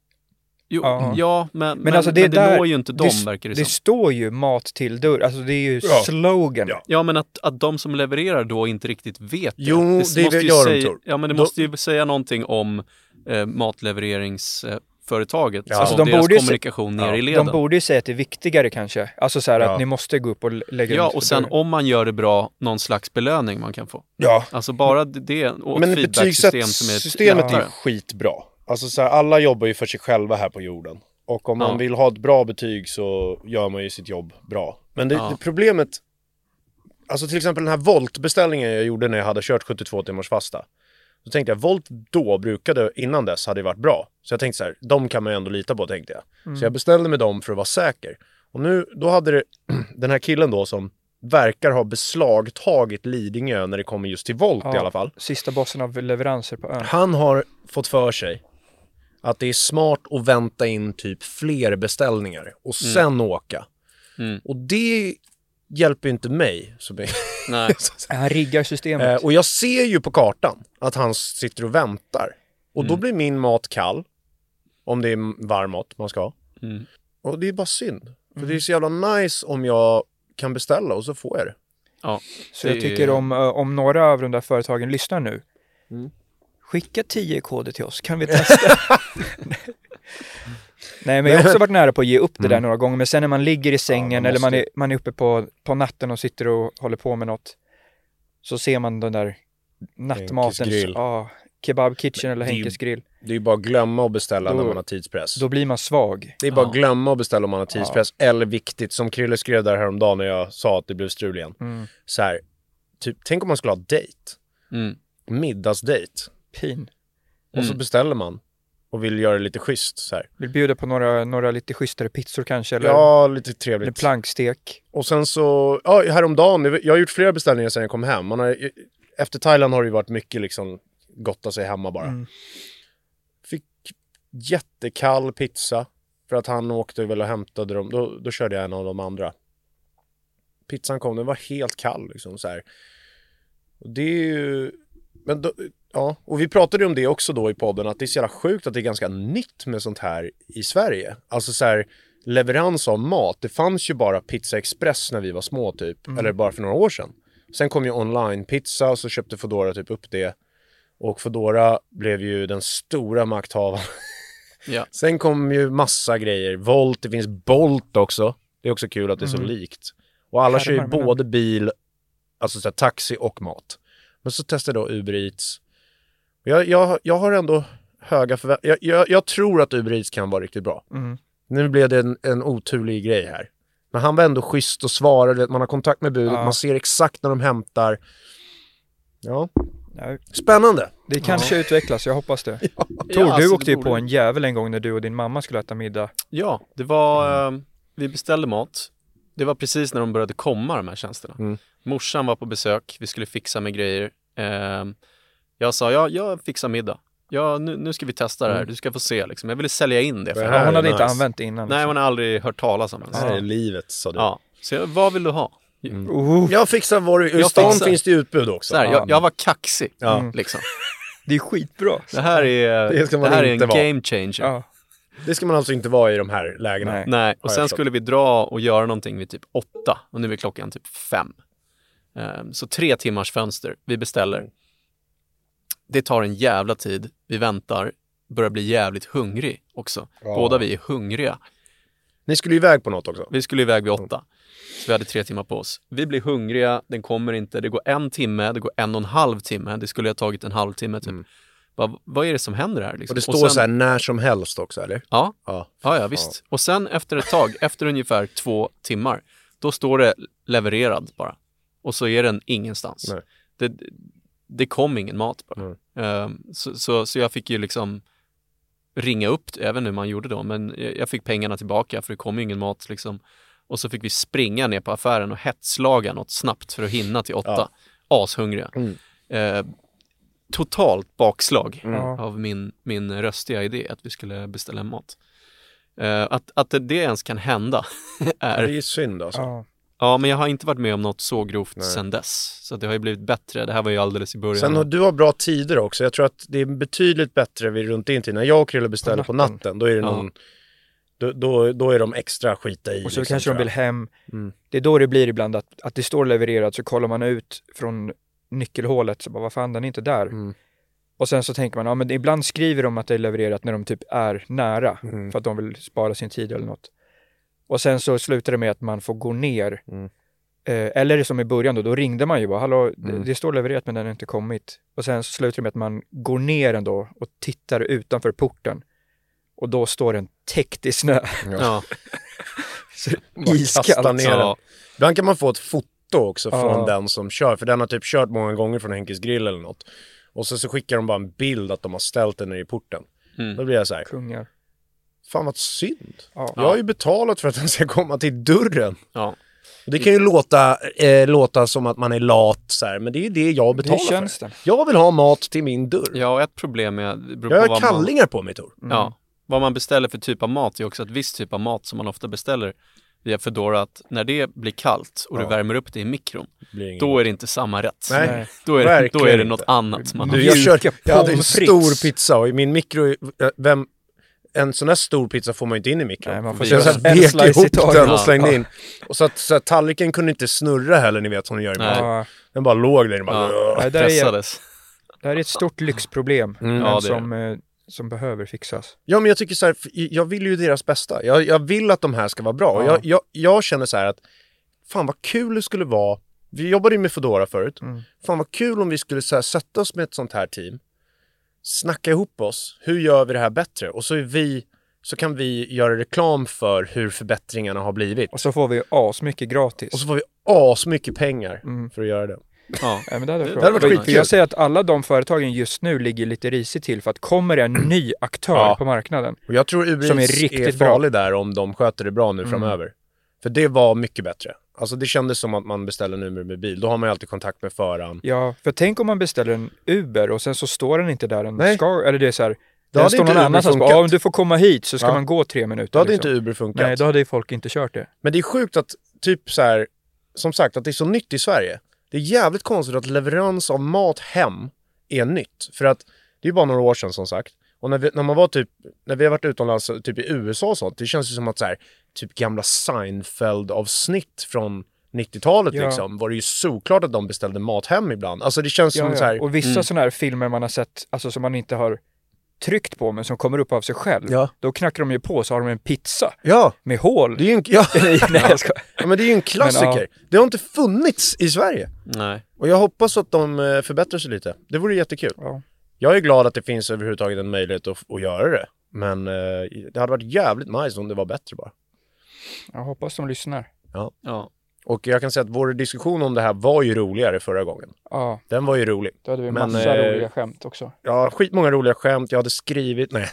Jo, Ja. ja, men, men, alltså det men det där- når ju inte dem, det, verkar det, det som. står ju mat till dörr, alltså det är ju Ja. slogan. Ja. Ja, men att, att de som levererar då inte riktigt vet Jo, det. det måste ju gör de, säga, tror. Ja, men det Då- måste ju säga någonting om eh, matlevereringsföretaget Ja. och Alltså, de deras borde se- kommunikation ner Ja, i De leden. borde ju säga att det är viktigare kanske. Alltså så här Ja. att ni måste gå upp och lä- lägga Ja, och sen dörr. om man gör det bra, någon slags belöning man kan få. Ja. Alltså bara det- det och Men ett feedbacksystem som är betygssystemet är skitbra. Alltså så här, alla jobbar ju för sig själva här på jorden. Och om man Ja. vill ha ett bra betyg så gör man ju sitt jobb bra. Men det, Ja. det problemet, alltså till exempel den här Volt-beställningen jag gjorde när jag hade kört 72 timmars fasta. Då tänkte jag, Volt då brukade, innan dess, hade ju varit bra. Så jag tänkte så här, de kan man ju ändå lita på tänkte jag. Så jag beställde med dem för att vara säker. Och nu, då hade det, *clears throat* den här killen då som verkar ha beslagtagit Lidingö när det kommer just till Volt i alla fall. Sista bossen av leveranser på ön. Han har fått för sig att det är smart att vänta in typ fler beställningar och sen åka. Mm. Och det hjälper ju inte mig. *laughs* Så. Nej. Han riggar systemet. Eh, och jag ser ju på kartan att han sitter och väntar. Och då blir min mat kall. Om det är varm mat man ska ha. Mm. Och det är bara synd. För det är så jävla nice om jag kan beställa och så får jag det. Ja, Så jag tycker om, eh, om några av de där företagen lyssnar nu. Mm. Skicka 10 koder till oss, kan vi testa? *laughs* Nej men jag har också varit nära på att ge upp det där några gånger men sen när man ligger i sängen man eller man är, man är uppe på, på natten och sitter och håller på med något så ser man den där nattmatens, grill. ja, kebab kitchen eller Henkes grill. Det är ju bara att glömma att beställa Då- när man har tidspress. Då blir man svag. Det är bara Ja. att glömma att beställa om man har tidspress. Eller viktigt, som Krille skrev där häromdagen när jag sa att det blev strul igen. Mm. Så här, typ, tänk om man skulle ha dejt. Mm. Middagsdejt. Pin. Och så Mm. beställer man. Och vill göra det lite schysst så här. Vill bjuda på några, några lite schysstare pizzor kanske eller, Ja, lite eller trevligt. plankstek. Och sen så, ja häromdagen, det- jag har gjort flera beställningar sedan jag kom hem. Man har, efter Thailand har det ju varit mycket liksom gotta sig hemma bara. Mm. Fick jättekall pizza. För att han åkte väl och hämtade dem. Då, då körde jag en av de andra. Pizzan kom, den var helt kall liksom så här. Och det är ju... Men då, ja, och vi pratade om det också då i podden, att det är så jävla sjukt att det är ganska nytt med sånt här i Sverige. Alltså så här, leverans av mat. Det fanns ju bara Pizza Express när vi var små typ, eller bara för några år sedan. Sen kom ju online-pizza och så köpte Foodora typ upp det. Och Foodora blev ju den stora makthavaren. Ja. *laughs* Sen kom ju massa grejer. Volt, det finns Bolt också. Det är också kul att det är så Mm. likt. Och alla kör ju både bil, alltså så här, taxi och mat. Men så testade jag då Uber Eats. Jag, jag, jag har ändå höga förväntningar. Jag, jag, jag tror att Uber Eats kan vara riktigt bra. Mm. Nu blev det en, en oturlig grej här. Men han var ändå schysst och svarade, man har kontakt med budet, Ja. man ser exakt när de hämtar. Ja, Ja, spännande. det kanske utvecklas, jag hoppas det. *laughs* Ja, Tor, du alltså, åkte det ju på en jävel en gång när du och din mamma skulle äta middag. Ja, det var, eh, vi beställde mat. Det var precis när de började komma de här tjänsterna. Mm. Morsan var på besök, vi skulle fixa med grejer. Eh, jag sa, ja, jag fixar middag. Ja, nu, nu ska vi testa det här, du ska få se liksom. Jag ville sälja in det. För Det henne. här Ja, hon hade inte nice. använt det innan. Nej, liksom. hon har aldrig hört talas om det. Det här är livet, sa du. ja. Så jag, vad vill du ha? Oh, Jag fixar vad du... I stan fixar. finns det utbud också. Så här, Ja. jag, jag var kaxig, Ja. Mm. liksom. *laughs* det är skitbra. Det här är, Det ska man det här är en inte vara. game changer. Ja. Det ska man alltså inte vara i de här lägena. Nej. Nej, och sen skulle vi dra och göra någonting vid typ åtta och nu är klockan typ fem. Ehm, Så tre timmars fönster, vi beställer. Det tar en jävla tid, vi väntar. börjar bli jävligt hungrig också. Ja. Båda vi är hungriga. Ni skulle iväg på något också. Vi skulle iväg vid åtta. Så vi hade tre timmar på oss. Vi blir hungriga, den kommer inte, det går en timme, det går en och en halv timme, det skulle ha tagit en halvtimme typ. Vad, vad är det som händer här? Liksom? Och det står sen- så här när som helst också, eller? Ja, Ja. ja, ja visst. Och sen efter ett tag, efter ungefär två timmar, då står det levererad bara. Och så är den ingenstans. Nej. Det, det kom ingen mat bara. Mm. Ehm, så, så, så jag fick ju liksom ringa upp, inte hur man gjorde då, men jag fick pengarna tillbaka för det kom ju ingen mat liksom. Och så fick vi springa ner på affären och hetslaga något snabbt för att hinna till åtta. Ashungriga. Mm. Eh, totalt bakslag Ja. av min, min röstiga idé att vi skulle beställa mat. Eh, att, att det, det ens kan hända *laughs* Det är, är synd alltså. Ja. Ja men jag har inte varit med om något så grovt Nej. sedan dess. Så det har ju blivit bättre, det här var ju alldeles i början. Sen har du har bra tider också. Jag tror att det är betydligt bättre vid runt in tid. När jag och Krille beställer på natten. natten, då är det Ja. någon... Då, då, då är de extra skita i. Och så liksom, kanske de vill hem. Mm. Det är då det blir ibland att, att det står levererat så kollar man ut från nyckelhålet så bara vad fan den är inte där. Mm. Och sen så tänker man, ja men ibland skriver de att det är levererat när de typ är nära Mm. för att de vill spara sin tid eller något. Och sen så slutar det med att man får gå ner. Mm. Eh, eller som i början då, då ringde man ju bara, hallå det- Mm. det står levererat men den har inte kommit. Och sen så slutar det med att man går ner ändå och tittar utanför porten. Och då står den täckt i snö. Ja, *laughs* Så iskallt. ner ja, Ibland kan man få ett foto också Ja. från den som kör, för den har typ kört många gånger från Henkes grill eller något. Och så, så skickar de bara en bild att de har ställt den nere i porten. Mm. Då blir jag så här, Kungar. Fan vad synd. Ja. Jag har ju betalat för att den ska komma till dörren. ja. Och det kan ju låta, eh, låta som att man är lat så här, men det är ju det jag Det betalar är för. tjänsten. Jag vill ha mat till min dörr. ja ett problem är, det beror Jag på har vad man, kallingar på mig Tor. ja, vad man beställer för typ av mat är också att viss typ av mat som man ofta beställer via Foodora, att när det blir kallt och Ja. du värmer upp det i mikron, då är det inte samma rätt. Nej. Nej. Då är det, då är det något inte. annat man Du, har. jag, kör, Mjuka jag hade en stor pizza och i min mikro, eh, vem, en sån här stor pizza får man ju inte in i mikron. Nej, man får Så jag slice i ihop den och slängde in. Och så att, så att tallriken kunde inte snurra heller, ni vet som den gör i. Ja, Den bara låg där. Den bara, Ja. Nej, där är, Pressades. det här är ett stort lyxproblem Mm. Ja, det som, eh, som behöver fixas. Ja men jag tycker så här, jag vill ju deras bästa. Jag, jag vill att de här ska vara bra. Jag, jag, jag känner så här att, fan vad kul det skulle vara. Vi jobbade ju med Foodora förut. Mm. Fan vad kul om vi skulle så här, sätta oss med ett sånt här team. Snacka ihop oss. Hur gör vi det här bättre? Och så är vi, så kan vi göra reklam för hur förbättringarna har blivit. Och så får vi asmycket gratis. Och så får vi asmycket pengar Mm. för att göra det. Ja. Men det hade varit Det hade varit jag säger att alla de företagen just nu ligger lite risigt till för att kommer det en ny aktör Ja. på marknaden. Och jag tror Uber Som är Eats är, riktigt bra. farlig där om de sköter det bra nu Mm. framöver. För det var mycket bättre. Alltså det kändes som att man beställer nummer med bil. Då har man ju alltid kontakt med föraren. Ja, för tänk om man beställer en Uber och sen så står den inte där den Nej. ska, eller det är så här, Då hade står inte någon Uber annanstans. funkat. Ja, om du får komma hit så ska Ja. man gå tre minuter. Då hade liksom. inte Uber funkat. Nej, då hade ju folk inte kört det. Men det är sjukt att typ så här, som sagt att det är så nytt i Sverige. Det är jävligt konstigt att leverans av mat hem är nytt. För att det är bara några år sedan som sagt. Och när, vi, när man var typ, när vi har varit utomlands, typ i USA och sånt, det känns ju som att så här, typ gamla Seinfeld-avsnitt från 90-talet Ja. liksom, var det ju såklart att de beställde mat hem ibland. Alltså det känns som Ja, så här, ja. Och vissa Mm. sådana här filmer man har sett, alltså som man inte har tryckt på men som kommer upp av sig själv. Ja. Då knackar de ju på så har de en pizza ja, med hål. det är ju en, ja, *laughs* Nej, jag ska. *laughs* ja, men det är ju en klassiker. Det har inte funnits i Sverige. Nej. Och jag hoppas att de eh, förbättrar sig lite. Det vore jättekul. Ja. Jag är glad att det finns överhuvudtaget en möjlighet att, att göra det. Men eh, det hade varit jävligt nice om det var bättre bara. Jag hoppas de lyssnar. Ja. Och jag kan säga att vår diskussion om det här var ju roligare förra gången. Ja, Den var ju rolig. då hade vi Men, massa eh, roliga skämt också. Ja, skitmånga roliga skämt. Jag hade skrivit... Nej.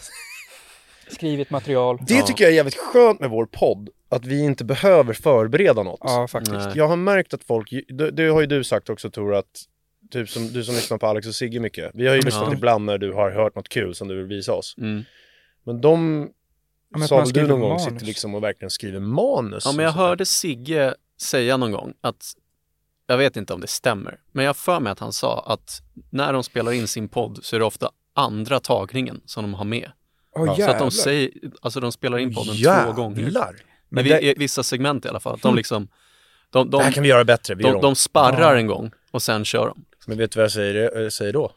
Skrivit material. Det tycker jag är jävligt skönt med vår podd. Att vi inte behöver förbereda något. Ja, faktiskt. Nej. Jag har märkt att folk, det, det har ju du sagt också Tor, att typ som, du som lyssnar på Alex och Sigge mycket. Vi har ju lyssnat Ja. ibland när du har hört något kul som du vill visa oss. Mm. Men de Ja, sa du någon gång sitter liksom och verkligen skriver manus. ja, men jag hörde Sigge säga någon gång att, jag vet inte om det stämmer, men jag för mig att han sa att när de spelar in sin podd så är det ofta andra tagningen som de har med. Åh så att jävlar. de säger, alltså de spelar in podden två gånger. Jävlar! I, Men vi- det- I vissa segment i alla fall. Att de liksom, de, Det här de, kan vi göra bättre, vi gör de, de sparrar Ja. en gång och sen kör de. Men vet du vad jag säger, eh, säger då?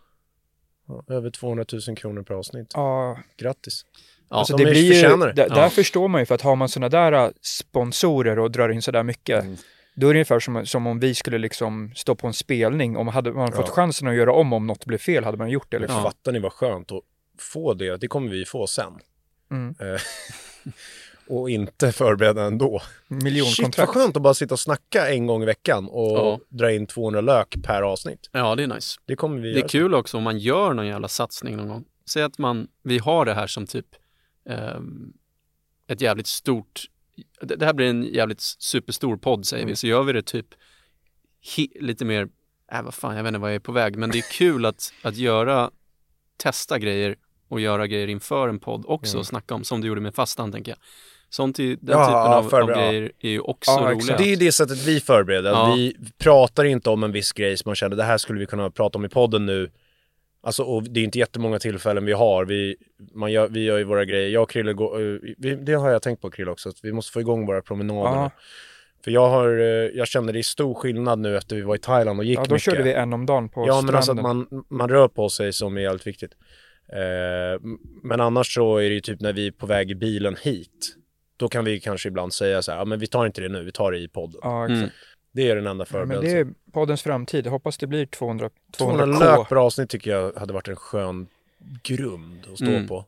Ja, över 200 000 kronor per avsnitt. Ja, Grattis. Ja, alltså de det blir ju, där, Ja. där förstår man ju för att har man sådana där äh, sponsorer och drar in sådär mycket, Mm. då är det ungefär som, som om vi skulle liksom stå på en spelning. Om hade man fått Ja. chansen att göra om om något blev fel hade man gjort det. Liksom. Fattar ni vad skönt att få det? Det kommer vi få sen. Mm. *laughs* Eh, och inte förbereda ändå. Shit vad Miljonkontrakt. skönt att bara sitta och snacka en gång i veckan och Ja. dra in 200 lök per avsnitt. Ja, det är nice. Det kommer vi Det göra. är kul också om man gör någon jävla satsning någon gång. Säg att man, vi har det här som typ ehm, ett jävligt stort, det, det här blir en jävligt superstor podd säger vi, så gör vi det typ hi, lite mer, äh vad fan, jag vet inte vad jag är på väg, men det är kul att, att göra, testa grejer och göra grejer inför en podd också och snacka om, som du gjorde med fastan tänker jag. Sånt i, den Ja, typen ja, av, av ja. grejer är ju också Ja, roliga. Det är det sättet vi förbereder. Ja. Vi pratar inte om en viss grej som man känner det här skulle vi kunna prata om i podden nu. Alltså, och det är inte jättemånga tillfällen vi har. Vi, man gör, vi gör ju våra grejer. Jag och Krille går, eh, vi, det har jag tänkt på Krille också, att vi måste få igång våra promenader. Ja. För jag har, eh, jag kände det är stor skillnad nu efter vi var i Thailand och gick Ja, då mycket. körde vi en om dagen på Ja, men stranden. alltså att man, man rör på sig som är jävligt viktigt. Eh, men annars så är det ju typ när vi är på väg i bilen hit. Då kan vi kanske ibland säga så här, ja men vi tar inte det nu, vi tar det i podden. Ja, exakt. Mm. Det är den enda Ja, men förberedelsen. det är poddens framtid. Jag hoppas det blir 200, 200 200 lök K. per avsnitt tycker jag hade varit en skön grund att stå Mm. på.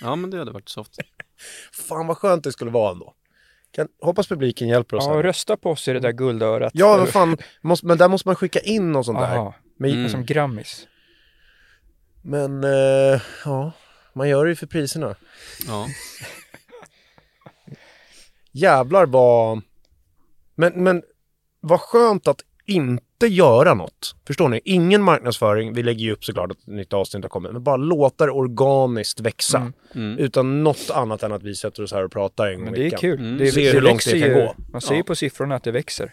Ja, men det hade varit soft. *laughs* Fan vad skönt det skulle vara ändå. Kan, hoppas publiken hjälper oss Ja, här. rösta på oss i det där guldörat. Ja, vad fan, måste, men där måste man skicka in och sånt där. Aha, Men, Mm. som Grammis. men eh, ja, man gör det ju för priserna. Ja. *laughs* Jävlar vad... Men, men vad skönt att inte göra något. Förstår ni? Ingen marknadsföring. Vi lägger ju upp såklart att nytt avsnitt har kommit. Men bara låta det organiskt växa. Mm. Mm. Utan något annat än att vi sätter oss här och pratar en gång i det är veckan. kul. Mm. Det, Se det hur långt det kan ju. gå. Man ser Ja. ju på siffrorna att det växer.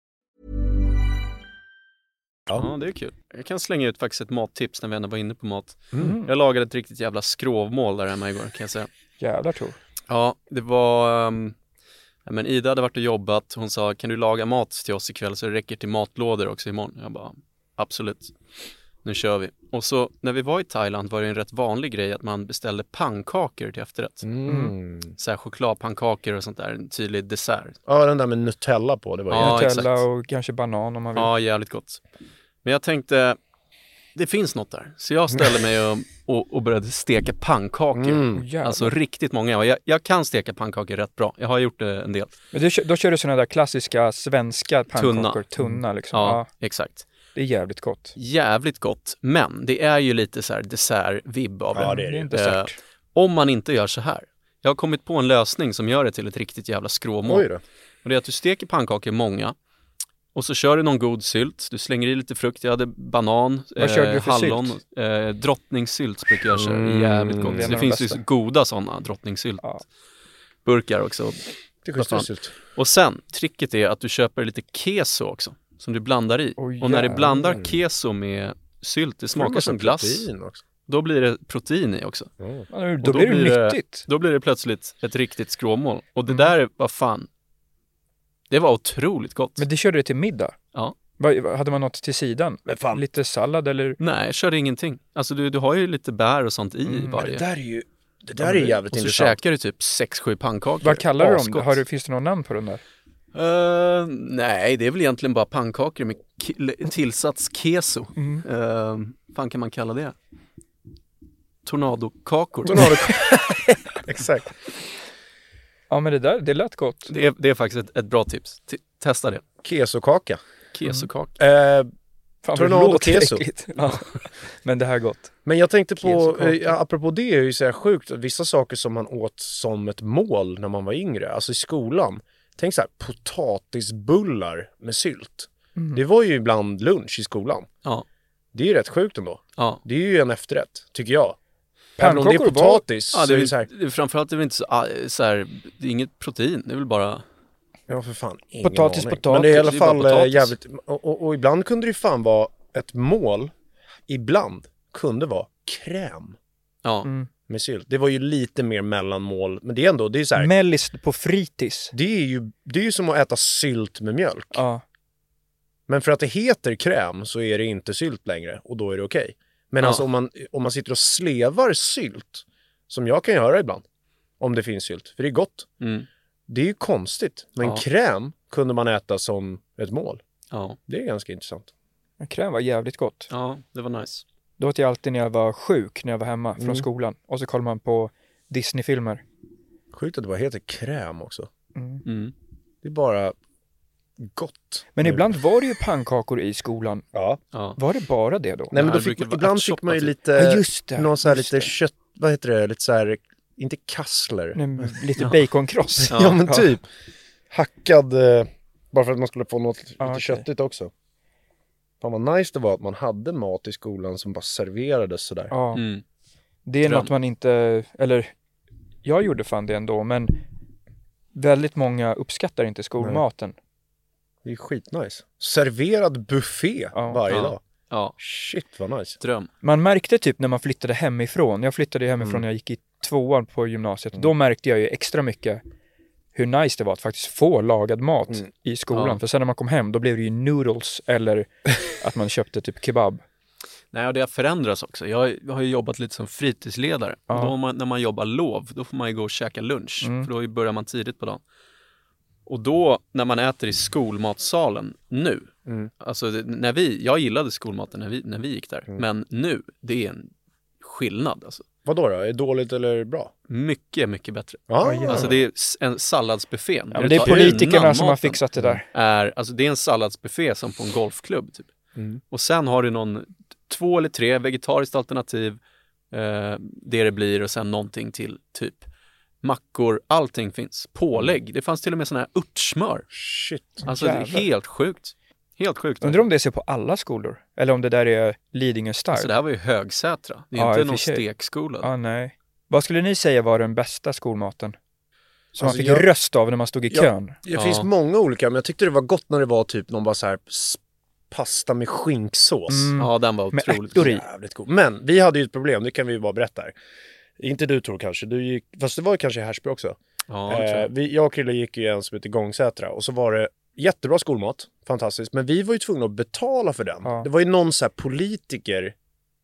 Ja, det är kul. Jag kan slänga ut faktiskt ett mattips när vi ändå var inne på mat. Mm. Jag lagade ett riktigt jävla skrovmål där hemma igår kan jag säga. Jävlar Tor. Ja, det var... Um, ja, men Ida hade varit och jobbat. Hon sa, kan du laga mat till oss ikväll så det räcker till matlådor också imorgon? Jag bara, absolut. Nu kör vi. Och så när vi var i Thailand var det en rätt vanlig grej att man beställde pannkakor till efterrätt. Mm. Så här chokladpannkakor och sånt där, en tydlig dessert. Ja, den där med Nutella på, det var Ja, Nutella exakt. och kanske banan om man vill. Ja, jävligt gott. Men jag tänkte, det finns något där. Så jag ställde mig och, och, och började steka pannkakor. Mm. Alltså riktigt många. Jag, jag kan steka pannkakor rätt bra. Jag har gjort det en del. Men det, då kör du sådana där klassiska svenska pannkakor. Tunna. Tunna liksom. Ja, Ja. exakt. det är jävligt gott. Jävligt gott. Men det är ju lite så här dessert-vibb av Ja, det. det är det. är ju. en dessert. Om man inte gör så här. Jag har kommit på en lösning som gör det till ett riktigt jävla skråmål. Och det är att du steker pannkakor många och så kör du någon god sylt. Du slänger i lite frukt. Jag hade banan, Vad körde du för hallon, eh, drottningsylt brukar jag köra. Mm, Jävligt gott. det Det, finns ju bästa. goda sådana drottningsylt. Ja. Burkar också. Det är sylt. Och sen, tricket är att du köper lite keso också, som du blandar i. Oj, och när du blandar keso med sylt, det smakar massa som glass. Då blir det protein i också. Ja, då, Och blir det nyttigt. Då blir det plötsligt ett riktigt skråmål. Och Mm. det där, vad fan, det var otroligt gott. Men det körde du till middag? Ja. Hade man något till sidan? Men fan, Lite sallad eller? Nej, jag körde ingenting. Alltså du, du har ju lite bär och sånt i Mm, varje. det där är ju... Det där är jävligt och så intressant. käkar du typ 6-7 pannkakor. Vad kallar du dem? Har du, finns det någon namn på den där? Eh, nej, det är väl egentligen bara pannkakor med tillsats keso. Mm. Uh, fan kan man kalla det? Tornadokakor. Tornado... *laughs* *laughs* Exakt. Ja men det där, det lät gott. Det är, det är faktiskt ett, ett bra tips. T- testa det. Kesokaka. Kesokaka. Eh, Fan, Tornado äckligt. Ja. *laughs* Men det här är gott. Men jag tänkte på, eh, apropå det är ju så här sjukt, vissa saker som man åt som ett mål när man var yngre, alltså i skolan. Tänk så här, potatisbullar med sylt. Det var ju ibland lunch i skolan. Ja. Det är ju rätt sjukt ändå. Ja. Det är ju en efterrätt, tycker jag. Även om det är Pannkakor var- potatis Ja, så det är är, det så här, framförallt är det inte så, ah, så här, det är inget protein, det är väl bara, ja för fan, ingen Potatis, aning. potatis, Men det är i alla fall eh, potatis. jävligt, och, och, och ibland kunde det ju fan vara ett mål, ibland kunde vara kräm ja. Mm. med sylt. Det var ju lite mer mellanmål, men det är ändå, det är så här, Mellis på fritids. Det är ju, det är ju som att äta sylt med mjölk. Ja. Men för att det heter kräm så är det inte sylt längre och då är det okej. Men Ja. alltså om man, om man sitter och slevar sylt, som jag kan göra ibland, om det finns sylt, för det är gott. Mm. Det är ju konstigt. Men Ja. kräm kunde man äta som ett mål. Ja. Det är ganska intressant. Men Kräm var jävligt gott. ja, det var nice. Det åt jag alltid när jag var sjuk, när jag var hemma från Mm. skolan. Och så kollar man på Disney-filmer. Sjukt att det bara heter kräm också. Mm. Det är bara gott. Men Nu. ibland var det ju pannkakor i skolan. Ja. Ja. Var det bara det då? Nej men då fick, ibland fick man ju lite, Ja, just det, någon så här just lite det. kött, vad heter det, lite så här, inte kassler. Nej, men *laughs* lite Ja. baconkross. Ja, men typ. Hackad, eh, bara för att man skulle få något lite Ja, okej. köttigt också. Fan vad nice det var att man hade mat i skolan som bara serverades sådär. Ja, Mm. det är Dröm. något man inte, eller jag gjorde fan det ändå, men väldigt många uppskattar inte skolmaten. Det är skitnice. Serverad buffé Ja. varje Ja. dag. Ja, Shit vad nice. dröm. Man märkte typ när man flyttade hemifrån, jag flyttade hemifrån Mm. när jag gick i tvåan på gymnasiet, då märkte jag ju extra mycket hur nice det var att faktiskt få lagad mat Mm. i skolan. Ja. För sen när man kom hem, då blev det ju noodles eller *laughs* att man köpte typ kebab. Nej, och det har förändrats också. Jag har ju jobbat lite som fritidsledare. Ja. Då man, när man jobbar lov, då får man ju gå och käka lunch. Mm. För då börjar man tidigt på dagen. Och då, när man äter i skolmatsalen nu, Mm. alltså när vi, jag gillade skolmaten när vi, när vi gick där, Mm. men nu, det är en skillnad alltså. Vad då, då? Är det dåligt eller bra? Mycket, mycket bättre. Ja, jävlar. Alltså det är en salladsbuffé. Ja, men det är politikerna som har fixat det där. Är, alltså det är en salladsbuffé som på en golfklubb. Typ. Mm. Och sen har du någon, två eller tre vegetariskt alternativ, eh, det det blir och sen någonting till typ mackor, allting finns. Pålägg, det fanns till och med sån här örtsmör. Shit. Alltså det är Jävlar. helt sjukt. Helt sjukt. Undrar om det är så på alla skolor? Eller om det där är Lidingö Style? Alltså det här var ju Högsätra, det är Ja, i och inte för någon sig. stekskola. Ja, nej. Vad skulle ni säga var den bästa skolmaten? Som Alltså, man fick jag- röst av när man stod i Ja. kön? Det Ja. finns många olika, men jag tyckte det var gott när det var typ någon bara så här s- pasta med skinksås. Mm. Ja, den var Med otroligt ärtor i. Jävligt god. Men vi hade ju ett problem, det kan vi ju bara berätta här. Inte du Tor kanske, du gick, fast det var ju kanske i Härsby också. Ja, tror eh, jag. vi, jag och Krille gick ju en som heter Gångsätra och så var det jättebra skolmat, fantastiskt, men vi var ju tvungna att betala för den. Ja. Det var ju någon så här politiker,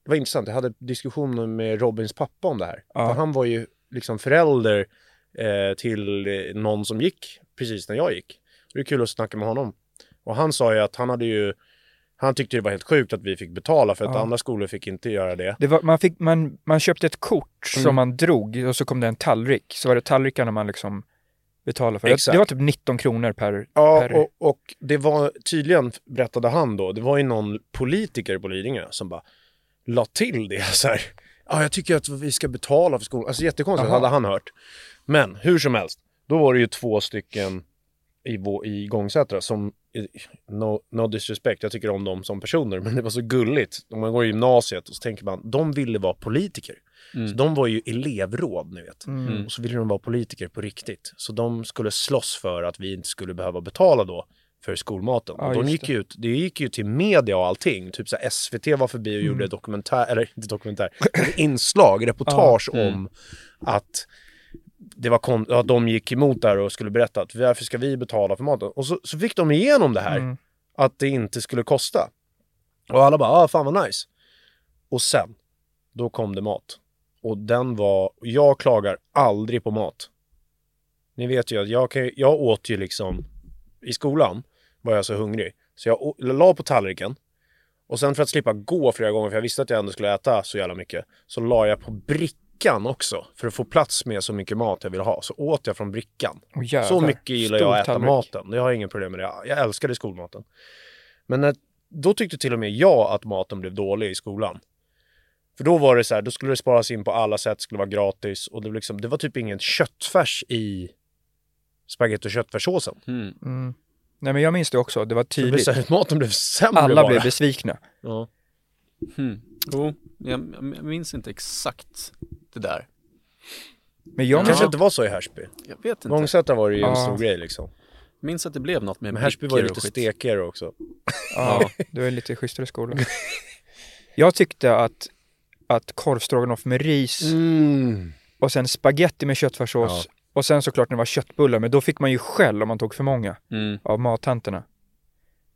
det var intressant, jag hade diskussioner med Robins pappa om det här. Ja. För han var ju liksom förälder eh, till någon som gick precis när jag gick. Det är kul att snacka med honom. Och han sa ju att han hade ju, han tyckte det var helt sjukt att vi fick betala för att Ja. andra skolor fick inte göra det. Det var, man, fick, man, man köpte ett kort Mm. som man drog och så kom det en tallrik. Så var det tallrikarna man liksom betalade för. Exakt. Det var typ 19 kronor per... Ja, per och, och det var tydligen, berättade han då, det var ju någon politiker på Lidingö som bara la till det *laughs* så här. Ja, jag tycker att vi ska betala för skolan. Alltså jättekonstigt, Aha. hade han hört. Men hur som helst, då var det ju två stycken i, i Gångsätra som, no, no disrespect, jag tycker om dem som personer, *laughs* men det var så gulligt. Om man går i gymnasiet och så tänker man, de ville vara politiker. Mm. Så de var ju elevråd, ni vet. Mm. Och så ville de vara politiker på riktigt. Så de skulle slåss för att vi inte skulle behöva betala då för skolmaten. Ja, och de gick det. ut, det gick ju till media och allting. Typ så här, SVT var förbi och Mm. gjorde dokumentär, eller inte dokumentär, inslag, reportage Ja. Mm. om att det var kon- att de gick emot där och skulle berätta att varför ska vi betala för maten? Och så, så fick de igenom det här, Mm. att det inte skulle kosta. Och alla bara, ah, fan vad nice. Och sen, då kom det mat. Och den var, jag klagar aldrig på mat. Ni vet ju att jag, kan, jag åt ju liksom, i skolan var jag så hungrig. Så jag å- la på tallriken. Och sen för att slippa gå flera gånger, för jag visste att jag ändå skulle äta så jävla mycket, så la jag på brickan också. För att få plats med så mycket mat jag ville ha. Så åt jag från brickan. Så mycket gillar jag att äta tallrik. maten. Jag har inga problem med det. Jag älskade skolmaten. Men när då tyckte till och med jag att maten blev dålig i skolan. För då var det så här, då skulle det sparas in på alla sätt, skulle vara gratis och det, var liksom, det var typ ingen köttfärs i spagetti och köttfärssåsen. Mm. Mm. Nej men jag minns det också, det var Så det blev tydligt. här, maten blev sämre Alla bara. blev besvikna. Ja. Hmm. Jo, jag, jag minns inte exakt det där. Men jag kanske inte var så i Härsby. Jag vet inte. Långsätra var det ju en Ja. stor grej liksom. minns att det blev något med Men Härsby var ju lite stekigare också. Ja, det var lite schysstare skola. Jag tyckte att, att korvstroganoff med ris Mm. och sen spaghetti med köttfärssås och sen såklart när det var köttbullar, men då fick man ju skäll om man tog för många Mm. av mattanterna.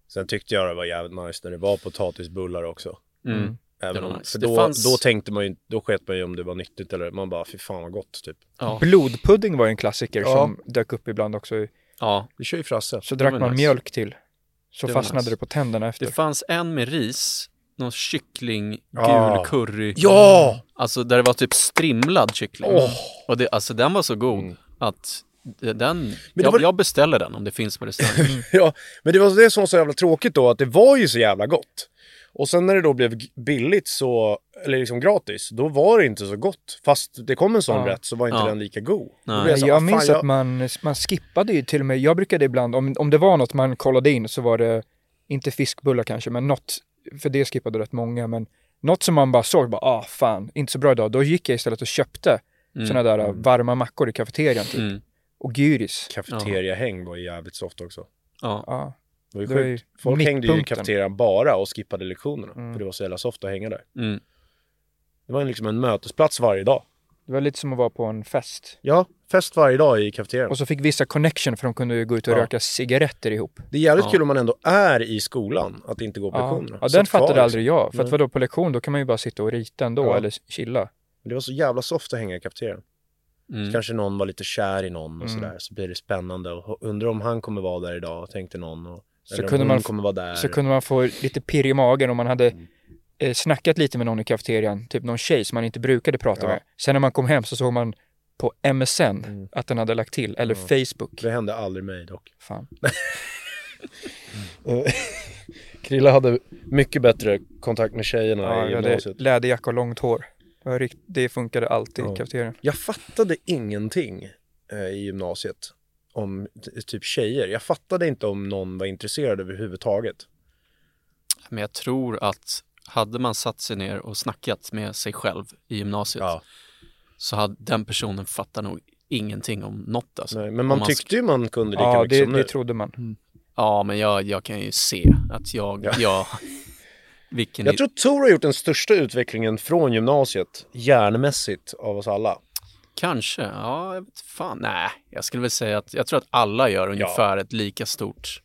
Sen tyckte jag det var jävligt nice när det var potatisbullar också. Mm. Även om, nice. för Det då, fanns- då tänkte man ju, då sket man ju om det var nyttigt eller man bara fy fan vad gott typ. Ja. Blodpudding var ju en klassiker Ja. som dök upp ibland också. ja, Vi kör ju Frasse. Så Det drack man nice. mjölk till. Så Det fastnade nice. det på tänderna efter. det fanns en med ris, någon kyckling, gul Ja. curry. Ja! Alltså där det var typ strimlad kyckling. Åh. Och det, alltså den var så god att det- den, det jag, var- jag beställer den om det finns på restaurang. *laughs* Ja, men det var det som var så jävla tråkigt då, att det var ju så jävla gott. Och sen när det då blev billigt så, eller liksom gratis, då var det inte så gott. Fast det kom en sån Ja. rätt så var inte Ja. den lika god. Nej. Jag, så, jag minns jag- att man, man skippade ju till och med, jag brukade ibland, om, om det var något man kollade in så var det, inte fiskbullar kanske, men något, för det skippade rätt många, men något som man bara såg, bara ah fan, inte så bra idag, då gick jag istället och köpte Mm. sådana där äh, varma mackor i kafeterian typ. Mm. Och gyris. Kafeteriahäng var jävligt soft också. Ja. Ja. Det var ju Det var ju sjukt. Folk hängde ju i mittpunkten. kafeterian bara och skippade lektionerna. Mm. För det var så jävla soft att hänga där. Mm. Det var liksom en mötesplats varje dag. Det var lite som att vara på en fest. Ja, fest varje dag i kafeterian. Och så fick vissa connection för de kunde ju gå ut och Ja. röka cigaretter ihop. Det är jävligt Ja. kul om man ändå är i skolan, att inte gå på Ja, lektionerna. ja den kvar, fattade liksom. aldrig jag. För att vadå, på lektion då kan man ju bara sitta och rita ändå Ja. eller chilla. Men Det var så jävla soft att hänga i kafeterian. Mm. Kanske någon var lite kär i någon och Mm. sådär. Så blir det spännande och undrar om han kommer vara där idag, tänkte någon. Och, Så kunde man. Så kunde man få lite pirr i magen om man hade Mm. eh, snackat lite med någon i kafeterian, typ någon tjej som man inte brukade prata Ja. med. Sen när man kom hem så såg man på MSN Mm. att den hade lagt till, eller Ja. Facebook. Det hände aldrig mig dock. Fan. *laughs* Krilla hade mycket bättre kontakt med tjejerna Ja, i gymnasiet. läderjacka och långt hår. Det funkade alltid Ja. i kafeterian. Jag fattade ingenting eh, i gymnasiet om typ tjejer. Jag fattade inte om någon var intresserad överhuvudtaget. Men jag tror att hade man satt sig ner och snackat med sig själv i gymnasiet Ja. så hade den personen fattat nog ingenting om något alltså. Nej, men man man tyckte ju man kunde lika Ja, mycket det, som nu. det trodde man. Ja, men jag, jag kan ju se att jag, Ja. jag vilken Jag tror Tor har gjort den största utvecklingen från gymnasiet, hjärnmässigt, av oss alla. Kanske, ja, jag vet fan. Nej, jag skulle väl säga att jag tror att alla gör ungefär ett lika stort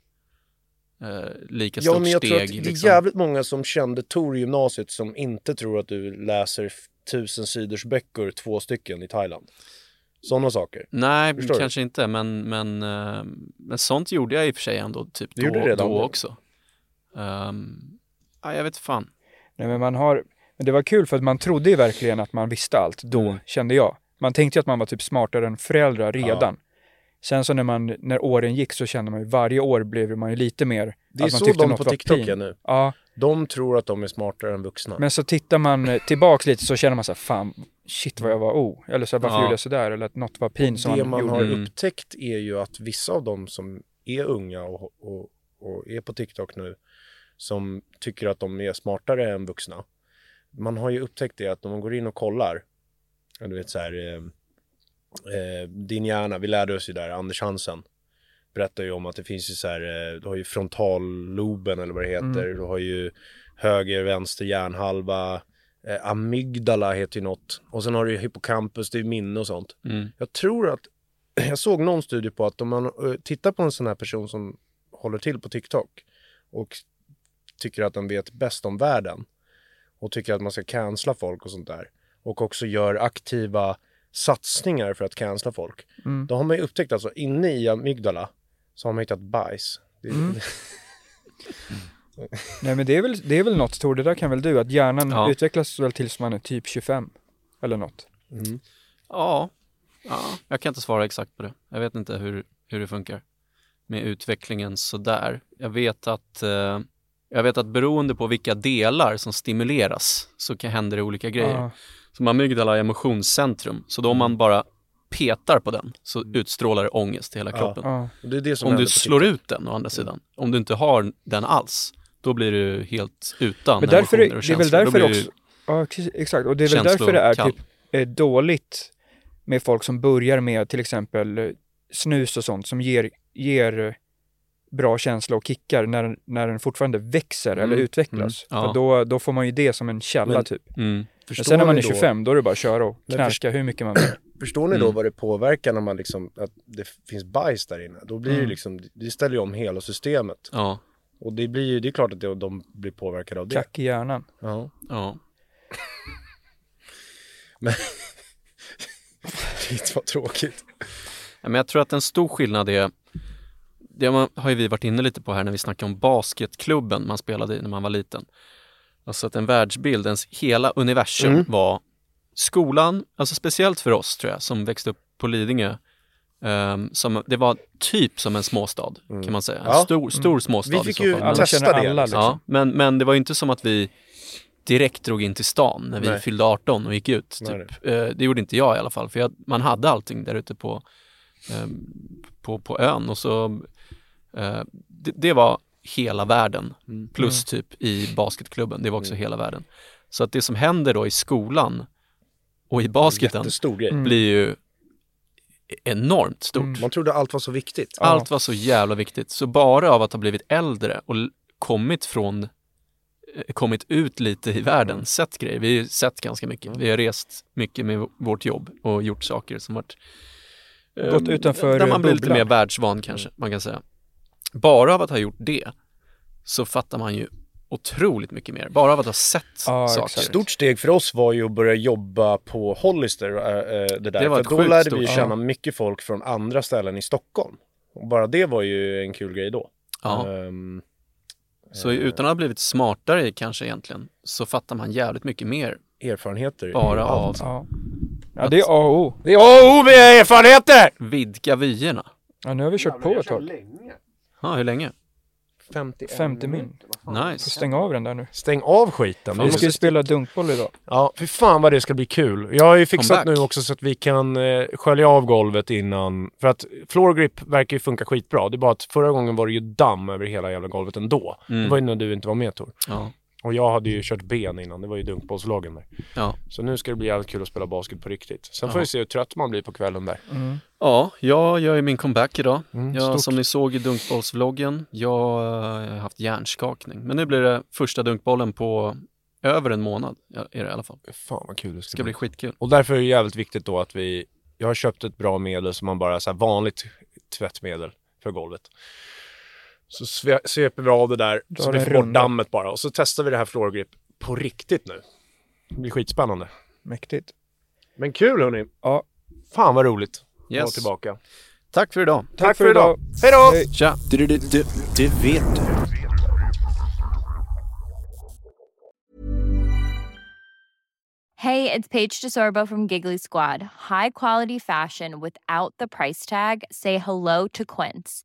eh, lika Ja, stort men jag steg. tror att det är liksom. jävligt många som kände Tor i gymnasiet som inte tror att du läser tusen sidors böcker, två stycken i Thailand. Sådana saker. Nej, Förstår du? kanske inte, men, men, eh, men sånt gjorde jag i och för sig ändå typ Du då, gjorde det redan då då? också. Um, ja, jag vet fan. Nej, men man har, men det var kul för att man trodde ju verkligen att man visste allt då, Mm. kände jag. Man tänkte ju att man var typ smartare än föräldrar redan. Sen så när, man, när åren gick så kände man ju varje år blev man ju lite mer Det är att man så de något på TikTok är nu. Ja, De tror att de är smartare än vuxna. men så tittar man eh, tillbaks lite så känner man så här, fan, shit vad jag var o. Eller så här, varför Ja. gjorde jag sådär? Eller att något var pin som det man, man gjorde. har Mm. upptäckt är ju att vissa av dem som är unga och, och, och är på TikTok nu, som tycker att de är smartare än vuxna. Man har ju upptäckt det att när man går in och kollar, ja, du vet så här, eh, eh, din hjärna, vi lärde oss ju där, Anders Hansen berättar ju om att det finns ju så här, eh, du har ju frontalloben eller vad det heter, Mm. du har ju höger, vänster hjärnhalva, eh, amygdala heter ju något, och sen har du ju hippocampus, det är minne och sånt. Mm. Jag tror att, *clears throat* jag såg någon studie på att om man eh, tittar på en sån här person som håller till på TikTok och tycker att den vet bäst om världen och tycker att man ska cancella folk och sånt där och också gör aktiva satsningar för att cancella folk. Mm. Då har man ju upptäckt alltså inne i amygdala så har man hittat bajs. Det, Mm. *laughs* Nej men det är väl, det är väl något Tor, det där kan väl du, att hjärnan Ja. utvecklas väl tills man är typ 25. Eller något. mm. Ja, ja, jag kan inte svara exakt på det. Jag vet inte hur, hur det funkar med utvecklingen sådär. Jag vet att eh, Jag vet att beroende på vilka delar som stimuleras så kan hända det olika grejer. Ja. Som amygdala är emotionscentrum, så då om man bara petar på den så utstrålar det ångest i hela Ja. kroppen. Ja. Och det är det som Om du slår TikTok. ut den å andra sidan, om du inte har den alls, då blir du helt utan Men därför, emotioner är- och det är väl känslor. Då därför också, ja, ex- exakt, och det är väl därför det är känslokall. typ eh, dåligt med folk som börjar med till exempel eh, snus och sånt som ger, ger eh, bra känsla och kickar när, när den fortfarande växer eller Mm, utvecklas. mm, ja. För då, då får man ju det som en källa Men typ. Mm. Men sen när man är då- 25, då är det bara att köra och Men knarka hur mycket man vill. *clears throat* Förstår ni då Mm. vad det påverkar när man liksom, att det finns bajs där inne? Då blir det Mm. liksom, det ställer ju om hela systemet. Ja, Och det blir ju, det är klart att det, de blir påverkade av det. Kack i hjärnan. Ja. ja. *laughs* *laughs* Shit vad tråkigt. Men jag tror att en stor skillnad är, det har ju vi varit inne lite på här när vi snackade om basketklubben man spelade i när man var liten. Alltså att en världsbild, ens hela universum Mm. var skolan, alltså speciellt för oss tror jag, som växte upp på Lidingö. ehm, som, det var typ som en småstad kan man säga. En Ja. stor, stor småstad Vi fick ju. Alla testa det. alla, liksom. Ja, men, men det var ju inte som att vi direkt drog in till stan när vi Nej. fyllde 18 och gick ut. Nej, Typ. Eh, Det gjorde inte jag i alla fall, för jag, man hade allting där ute på, ehm, på, på ön och så det, det var hela världen. Mm. Plus typ i basketklubben, det var också hela världen. Så att det som händer då i skolan och i basketen. Mm. blir ju enormt stort. Mm. Man trodde allt var så viktigt. Allt var så jävla viktigt. Så bara av att ha blivit äldre och kommit från eh, kommit ut lite i världen, sett grejer. Vi har sett ganska mycket. Vi har rest mycket med vårt jobb och gjort saker som varit eh, Gått utanför Där man blir lite mer världsvan kanske, man kan säga. Bara av att ha gjort det så fattar man ju otroligt mycket mer. Bara av att ha sett Ja, saker. exakt. Stort steg för oss var ju att börja jobba på Hollister, äh, det där. Det var för då lärde vi känna mycket folk från andra ställen i Stockholm. Och bara det var ju en kul grej då. Ja. Ehm, Så utan att ha blivit smartare kanske egentligen, så fattar man jävligt mycket mer erfarenheter. bara Ja. av Ja. ja, det är A och O. Det är A och O med erfarenheter! vidga vyerna. Ja, nu har vi kört på ett tag. Ja, hur länge? 51 50 min. Får Nice. stänga av den där nu. Stäng av skiten. Vi ska ju spela dunkboll idag. Ja, för fan vad det ska bli kul. Jag har ju fixat nu också så att vi kan eh, skölja av golvet innan. För att floor grip verkar ju funka skitbra. Det är bara att förra gången var det ju damm över hela jävla golvet ändå. Mm. Det var ju när du inte var med Tor. Ja. Och jag hade ju kört ben innan, det var ju dunkbollslagen där. Ja. Så nu ska det bli jävligt kul att spela basket på riktigt. Sen får Ja. vi se hur trött man blir på kvällen där. Mm. ja, jag gör ju min comeback idag. Mm, jag, som ni såg i dunkbollsvloggen, jag eh, har haft hjärnskakning. Men nu blir det första dunkbollen på över en månad, är det i alla fall. Fan vad kul det Det ska, ska bli. bli skitkul. Och därför är det jävligt viktigt då att vi, jag har köpt ett bra medel som man bara så här vanligt tvättmedel för golvet. Så sve- sveper vi av det där Då så vi det får bort dammet bara. Och så testar vi det här floor grip på riktigt nu. Det blir skitspännande. Mäktigt. Men kul hörni! Ja. Fan vad roligt att vara Yes. tillbaka. Tack för idag. Tack, för idag! Hej då! Hej. Tja! Du, du, du, du vet du. Hey, it's Paige DeSorbo from Giggly Squad. High quality fashion without the price tag. Say hello to Quince.